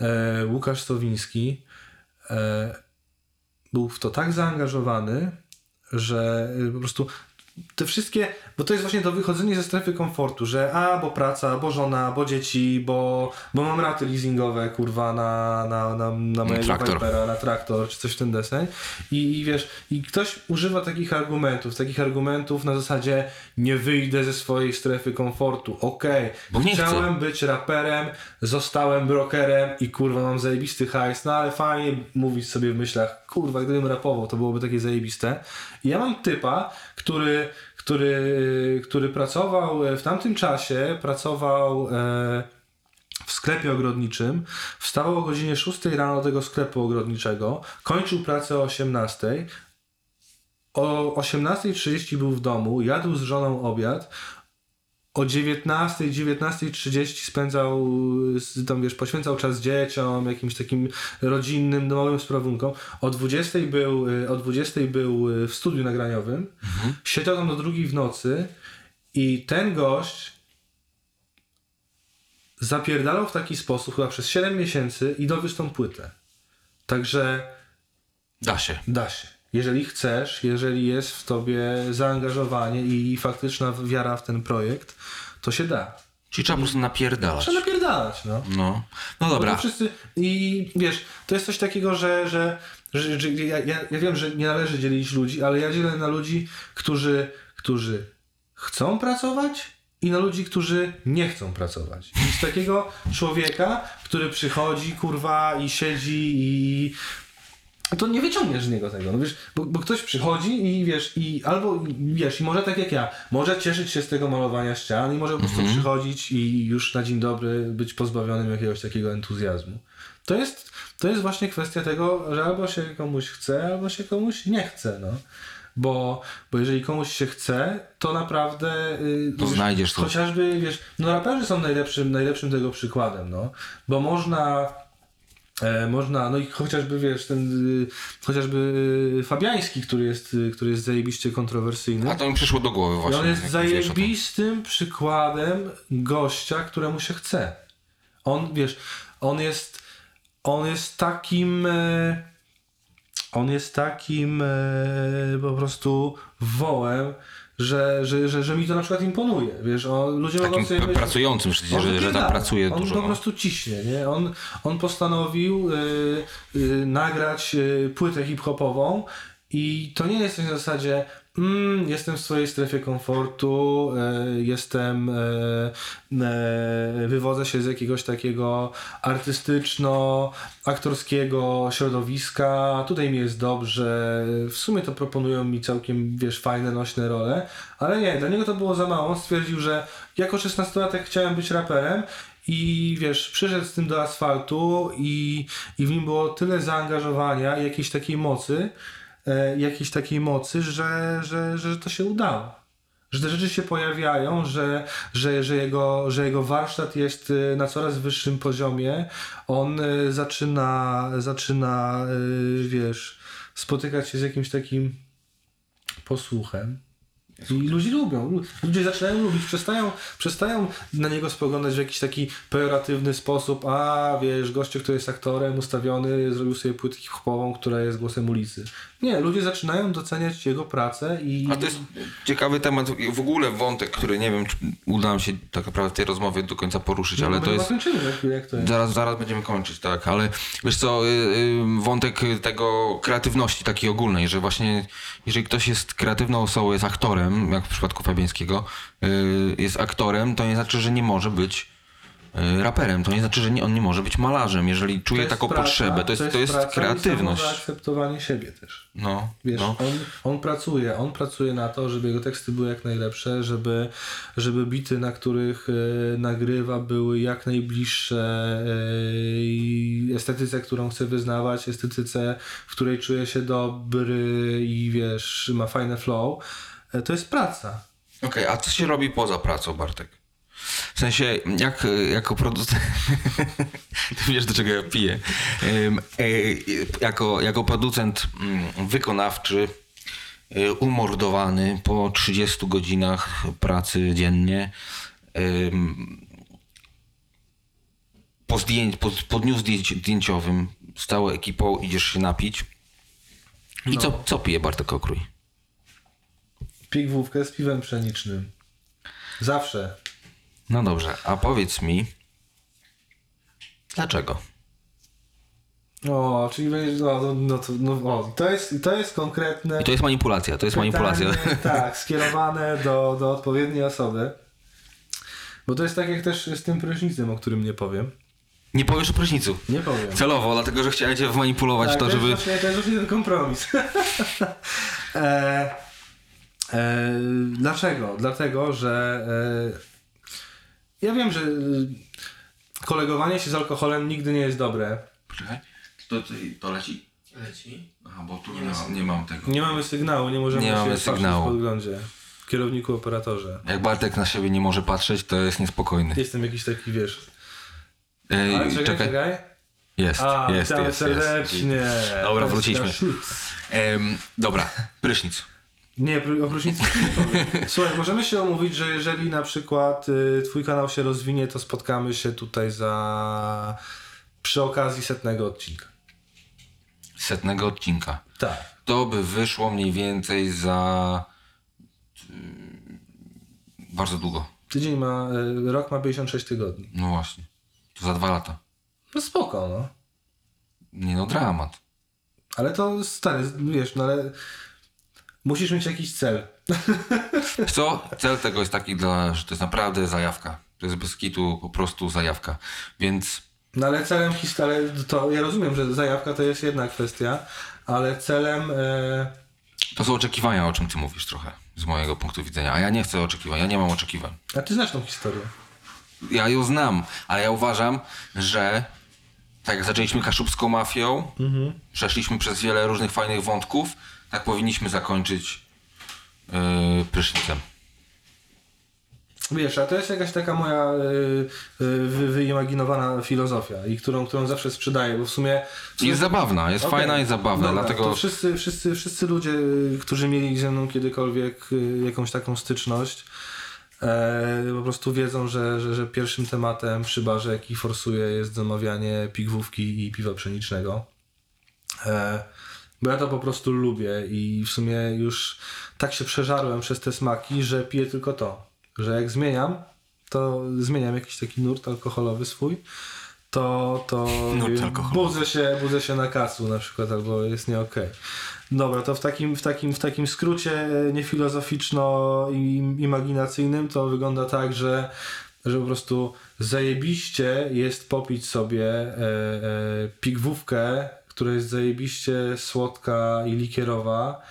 Speaker 4: e, Łukasz Sowiński był w to tak zaangażowany, że po prostu te wszystkie, bo to jest właśnie to wychodzenie ze strefy komfortu, że a, bo praca, bo żona, bo dzieci, bo, bo mam raty leasingowe, kurwa, na, na, na, na mojego
Speaker 1: traktor.
Speaker 4: Vipera, na traktor, czy coś w ten deseń. I, I wiesz, i ktoś używa takich argumentów, takich argumentów na zasadzie nie wyjdę ze swojej strefy komfortu, okej,
Speaker 1: Bo nie chcę.
Speaker 4: chciałem być raperem, zostałem brokerem i kurwa mam zajebisty hajs, no ale fajnie mówić sobie w myślach, kurwa, gdybym rapował, to byłoby takie zajebiste. I ja mam typa, który, który, który pracował w tamtym czasie, pracował e, w sklepie ogrodniczym, wstawał o godzinie 6 rano do tego sklepu ogrodniczego, kończył pracę o 18, o 18.30 był w domu, jadł z żoną obiad, o 19, 19.30 spędzał, z- tam wiesz, poświęcał czas dzieciom, jakimś takim rodzinnym, domowym sprawunkom. O 20 był, y, o 20 był y, w studiu nagraniowym, siedział tam do drugiej w nocy i ten gość zapierdalał w taki sposób chyba przez 7 miesięcy i dowiózł tą płytę. Także
Speaker 1: Da się.
Speaker 4: Da się. Jeżeli chcesz, jeżeli jest w tobie zaangażowanie i faktyczna wiara w ten projekt, to się da.
Speaker 1: Czyli trzeba po prostu napierdalać.
Speaker 4: Trzeba napierdalać, no.
Speaker 1: No, no dobra.
Speaker 4: wszyscy, I wiesz, to jest coś takiego, że, że, że, że ja, ja, ja wiem, że nie należy dzielić ludzi, ale ja dzielę na ludzi, którzy, którzy chcą pracować i na ludzi, którzy nie chcą pracować. I z takiego człowieka, który przychodzi, kurwa, i siedzi i to nie wyciągniesz z niego tego, no wiesz, bo, bo ktoś przychodzi i wiesz, i albo wiesz, i może tak jak ja, może cieszyć się z tego malowania ścian i może po prostu przychodzić i już na dzień dobry być pozbawionym jakiegoś takiego entuzjazmu. To jest, to jest właśnie kwestia tego, że albo się komuś chce, albo się komuś nie chce, no. Bo, bo jeżeli komuś się chce, to naprawdę. Yy,
Speaker 1: To znajdziesz to.
Speaker 4: Chociażby, wiesz, no raperzy są najlepszym, najlepszym tego przykładem, no. Bo można można, no i chociażby wiesz, ten y, chociażby y, Fabiański, który jest, y, który jest zajebiście kontrowersyjny.
Speaker 1: A to mi przyszło do głowy
Speaker 4: I
Speaker 1: właśnie.
Speaker 4: on jest zajebistym przykładem gościa, któremu się chce. On, wiesz, on jest, on jest takim, e, on jest takim e, po prostu wołem, że, że, że, że mi to na przykład imponuje. Wiesz, on, ludzie mogą
Speaker 1: Takim
Speaker 4: sobie
Speaker 1: p-
Speaker 4: myśleć-
Speaker 1: pracującym
Speaker 4: on
Speaker 1: że, że
Speaker 4: wypierdala.
Speaker 1: pracuje
Speaker 4: on
Speaker 1: dużo.
Speaker 4: po
Speaker 1: No.
Speaker 4: prostu ciśnie, nie? On, on postanowił y, y, nagrać y, płytę hip-hopową i to nie jest coś na zasadzie mm, jestem w swojej strefie komfortu, y, jestem, y, wywodzę się z jakiegoś takiego artystyczno-aktorskiego środowiska, tutaj mi jest dobrze, w sumie to proponują mi całkiem, wiesz, fajne, nośne role, ale nie, dla niego to było za mało, on stwierdził, że jako 16-latek chciałem być raperem i wiesz, przyszedł z tym do asfaltu i, i w nim było tyle zaangażowania i jakiejś takiej mocy, e, jakiejś takiej mocy, że, że, że to się udało. Że te rzeczy się pojawiają, że, że, że, jego, że jego warsztat jest e, na coraz wyższym poziomie. On e, zaczyna, zaczyna wiesz, spotykać się z jakimś takim posłuchem. I ludzie lubią. Lu- Ludzie zaczynają lubić, przestają, przestają na niego spoglądać w jakiś taki pejoratywny sposób. A wiesz, gościu, który jest aktorem ustawiony, zrobił sobie płytę hip-hopową, która jest głosem ulicy. Nie, ludzie zaczynają doceniać jego pracę i.
Speaker 1: A to jest ciekawy temat, w ogóle wątek, który nie wiem, czy uda nam się tak naprawdę w tej rozmowie do końca poruszyć, ale
Speaker 4: No,
Speaker 1: to
Speaker 4: my
Speaker 1: jest...
Speaker 4: kończymy jak to jest.
Speaker 1: Zaraz, zaraz będziemy kończyć, tak, ale wiesz co, y, y, wątek tego kreatywności takiej ogólnej, że właśnie jeżeli ktoś jest kreatywną osobą, jest aktorem, jak w przypadku Fabiańskiego, y, jest aktorem, to nie znaczy, że nie może być raperem, to nie znaczy, że nie, on nie może być malarzem, jeżeli czuje
Speaker 4: jest
Speaker 1: taką
Speaker 4: praca,
Speaker 1: potrzebę, to jest, to jest,
Speaker 4: praca i
Speaker 1: kreatywność.
Speaker 4: zaakceptowanie siebie też.
Speaker 1: No,
Speaker 4: Wiesz,
Speaker 1: no.
Speaker 4: on, on pracuje, on pracuje na to, żeby jego teksty były jak najlepsze, żeby, żeby bity, na których e, nagrywa, były jak najbliższe i estetyce, którą chce wyznawać, estetyce, w której czuje się dobry i wiesz, ma fajne flow. E, to jest praca.
Speaker 1: Okej, a co się robi poza pracą, Bartek? W sensie, jak jako producent. Ty wiesz, do czego ja piję. E, jako, jako producent mm, wykonawczy, y, umordowany po 30 godzinach pracy dziennie. Po, zdjęć, po, po dniu zdjęć, zdjęciowym z całą ekipą idziesz się napić. I co, co pije Bartek Okrój?
Speaker 4: Pigwówkę z piwem pszenicznym. Zawsze.
Speaker 1: No dobrze, a powiedz mi, dlaczego?
Speaker 4: O, czyli będziesz, no, no, no, to, no o, to, jest, to jest konkretne.
Speaker 1: I to jest manipulacja, to jest manipulacja.
Speaker 4: Pytanie, tak, skierowane do, do odpowiedniej osoby. Bo to jest tak jak też z tym prysznicem, o którym nie powiem.
Speaker 1: Nie powiesz o prysznicu.
Speaker 4: Nie powiem.
Speaker 1: Celowo, dlatego że chciałem cię wmanipulować
Speaker 4: tak,
Speaker 1: to, żeby...
Speaker 4: właśnie, to jest właśnie ten kompromis. e, e, dlaczego? Dlatego, że e, ja wiem, że e, kolegowanie się z alkoholem nigdy nie jest dobre.
Speaker 1: Poczekaj, to, to, to leci?
Speaker 3: Leci.
Speaker 1: Aha, bo tu nie, ma, nie mam tego.
Speaker 4: Nie mamy sygnału, nie możemy
Speaker 1: Nie
Speaker 4: się
Speaker 1: mamy sygnału.
Speaker 4: w podglądzie. Kierowniku, operatorze.
Speaker 1: Jak Bartek na siebie nie może patrzeć, to jest niespokojny.
Speaker 4: Jestem jakiś taki, wiesz...
Speaker 1: Ej,
Speaker 4: Ale czekaj,
Speaker 1: czekaj,
Speaker 4: czekaj.
Speaker 1: jest,
Speaker 4: A,
Speaker 1: jest, jest,
Speaker 4: serdecznie.
Speaker 1: jest. Dobra, wróciliśmy. Em, dobra, prysznic.
Speaker 4: Nie, pr- oprócz nic. Słuchaj, możemy się umówić, że jeżeli na przykład y, twój kanał się rozwinie, to spotkamy się tutaj za... przy okazji setnego odcinka.
Speaker 1: Setnego odcinka.
Speaker 4: Tak.
Speaker 1: To by wyszło mniej więcej za... mm, Bardzo długo.
Speaker 4: Tydzień ma, y, rok ma 56 tygodni.
Speaker 1: No właśnie. To za dwa lata.
Speaker 4: No spoko, no.
Speaker 1: Nie no, dramat.
Speaker 4: Ale to stary, wiesz, no ale musisz mieć jakiś cel.
Speaker 1: Co? Cel tego jest taki, dla, że to jest naprawdę zajawka. To jest bez kitu po prostu zajawka. Więc
Speaker 4: No ale celem historii, to ja rozumiem, że zajawka to jest jedna kwestia, ale celem, e,
Speaker 1: to są oczekiwania, o czym ty mówisz trochę, z mojego punktu widzenia. A ja nie chcę oczekiwań, ja nie mam oczekiwań.
Speaker 4: a ty znasz tą historię.
Speaker 1: Ja ją znam, ale ja uważam, że tak jak zaczęliśmy kaszubską mafią, przeszliśmy przez wiele różnych fajnych wątków, tak powinniśmy zakończyć yy, prysznicem.
Speaker 4: Wiesz, a to jest jakaś taka moja y, wy, wyimaginowana filozofia i którą, którą zawsze sprzedaję, bo w sumie... W sumie
Speaker 1: Jest zabawna, jest
Speaker 4: Okej.
Speaker 1: fajna i zabawna,
Speaker 4: Dobra,
Speaker 1: dlatego
Speaker 4: To wszyscy, wszyscy, wszyscy ludzie, którzy mieli ze mną kiedykolwiek jakąś taką styczność, e, po prostu wiedzą, że, że, że pierwszym tematem przy barze, jaki forsuje, jest zamawianie pigwówki i piwa pszenicznego. E, bo ja to po prostu lubię i w sumie już tak się przeżarłem przez te smaki, że piję tylko to. Że jak zmieniam, to zmieniam jakiś taki nurt alkoholowy swój, to, to wiem, budzę się, budzę się na kacu na przykład, albo jest nie okej. Dobra, to w takim, w takim, w takim skrócie niefilozoficzno-imaginacyjnym to wygląda tak, że, że po prostu zajebiście jest popić sobie e, e, pigwówkę, która jest zajebiście słodka i likierowa,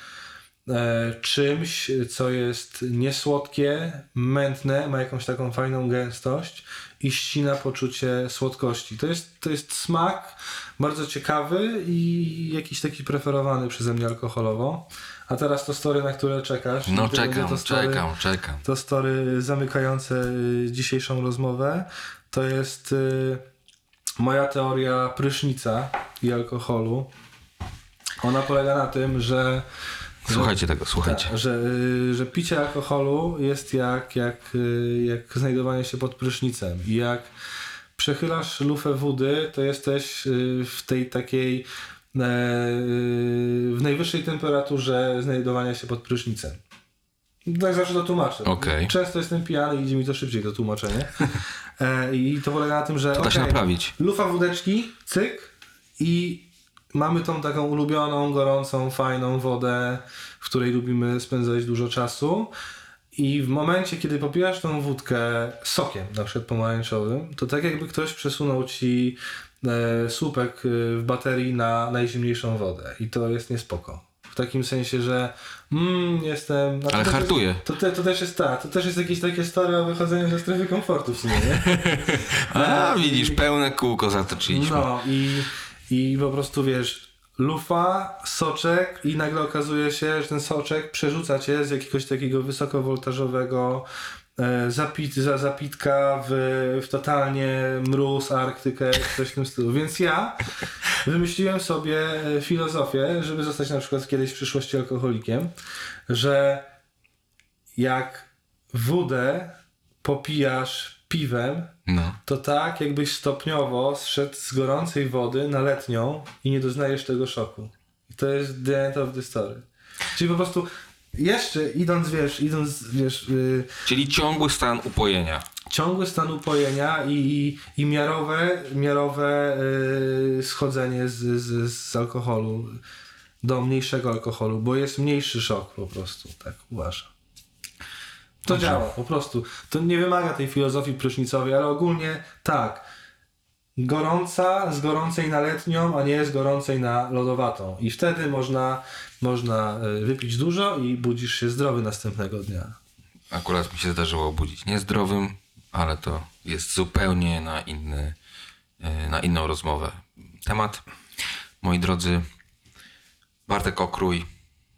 Speaker 4: e, czymś, co jest niesłodkie, mętne, ma jakąś taką fajną gęstość i ścina poczucie słodkości. To jest, to jest smak bardzo ciekawy i jakiś taki preferowany przeze mnie alkoholowo. A teraz to story, na które czekasz.
Speaker 1: no czekam,
Speaker 4: to story,
Speaker 1: czekam, czekam.
Speaker 4: to story zamykające y, dzisiejszą rozmowę. To jest y, moja teoria prysznica i alkoholu. Ona polega na tym, że
Speaker 1: Słuchajcie tego, słuchajcie.
Speaker 4: tak, że, y, że picie alkoholu jest jak, jak, y, jak znajdowanie się pod prysznicem. I jak przechylasz lufę wody, to jesteś y, w tej takiej e, w najwyższej temperaturze znajdowania się pod prysznicem. Tak zawsze to tłumaczę.
Speaker 1: Okej.
Speaker 4: Często jestem pijany i idzie mi to szybciej to tłumaczenie. E, I to polega na tym, że
Speaker 1: To da się naprawić.
Speaker 4: lufa wódeczki, cyk i mamy tą taką ulubioną, gorącą, fajną wodę, w której lubimy spędzać dużo czasu. I w momencie, kiedy popijasz tą wódkę sokiem, na przykład pomarańczowym, to tak jakby ktoś przesunął ci e, słupek e, w baterii na najzimniejszą wodę. I to jest niespoko. W takim sensie, że mm, jestem... no to
Speaker 1: Ale
Speaker 4: też
Speaker 1: hartuje.
Speaker 4: To, to też jest tak, to też jest jakieś takie story o wychodzeniu ze strefy komfortu w sumie, nie?
Speaker 1: A widzisz, pełne kółko zatoczyliśmy.
Speaker 4: No i, i po prostu wiesz, lufa, soczek i nagle okazuje się, że ten soczek przerzuca cię z jakiegoś takiego wysokowoltażowego zapit, za, zapitka w, w totalnie mróz, Arktykę, coś w tym stylu. Więc ja wymyśliłem sobie e, filozofię, żeby zostać na przykład kiedyś w przyszłości alkoholikiem, że jak wódę popijasz piwem,
Speaker 1: No.
Speaker 4: to tak, jakbyś stopniowo zszedł z gorącej wody na letnią i nie doznajesz tego szoku. I to jest the end of the story. Czyli po prostu jeszcze idąc, wiesz, idąc, wiesz, yy,
Speaker 1: Czyli ciągły stan upojenia.
Speaker 4: ciągły stan upojenia i, i, i miarowe, miarowe yy, schodzenie z, z, z alkoholu do mniejszego alkoholu, bo jest mniejszy szok po prostu, tak uważam. To działa, po prostu. To nie wymaga tej filozofii prysznicowej, ale ogólnie tak. Gorąca z gorącej na letnią, a nie z gorącej na lodowatą. I wtedy można, można y, wypić dużo i budzisz się zdrowy następnego dnia.
Speaker 1: Akurat mi się zdarzyło obudzić niezdrowym, ale to jest zupełnie na inny, e, na inną rozmowę. Temat, moi drodzy, Bartek Okrój,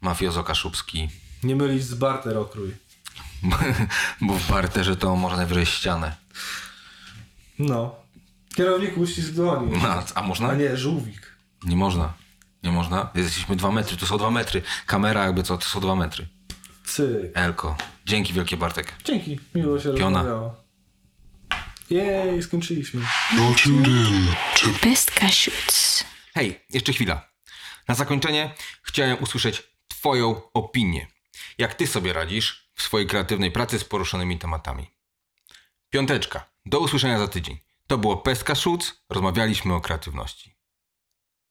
Speaker 1: mafiozo kaszubski,
Speaker 4: Nie mylić z barter okrój.
Speaker 1: bo w barterze to można najwyżej ścianę.
Speaker 4: No. Kierownik uścisk dłoni.
Speaker 1: No, a
Speaker 4: A
Speaker 1: można?
Speaker 4: nie, żółwik.
Speaker 1: Nie można. Nie można. Jesteśmy dwa metry, to są dwa metry. Kamera jakby co, to są dwa metry.
Speaker 4: Cyk.
Speaker 1: Elko. Dzięki wielkie Bartek.
Speaker 4: Dzięki, miło się
Speaker 1: Piona.
Speaker 4: rozmawiało. Jej, skończyliśmy.
Speaker 3: Best Cashews.
Speaker 1: Hej, jeszcze chwila. Na zakończenie chciałem usłyszeć Twoją opinię. Jak Ty sobie radzisz w swojej kreatywnej pracy z poruszonymi tematami? Piąteczka. Do usłyszenia za tydzień. To było Pestka Szuc. Rozmawialiśmy o kreatywności.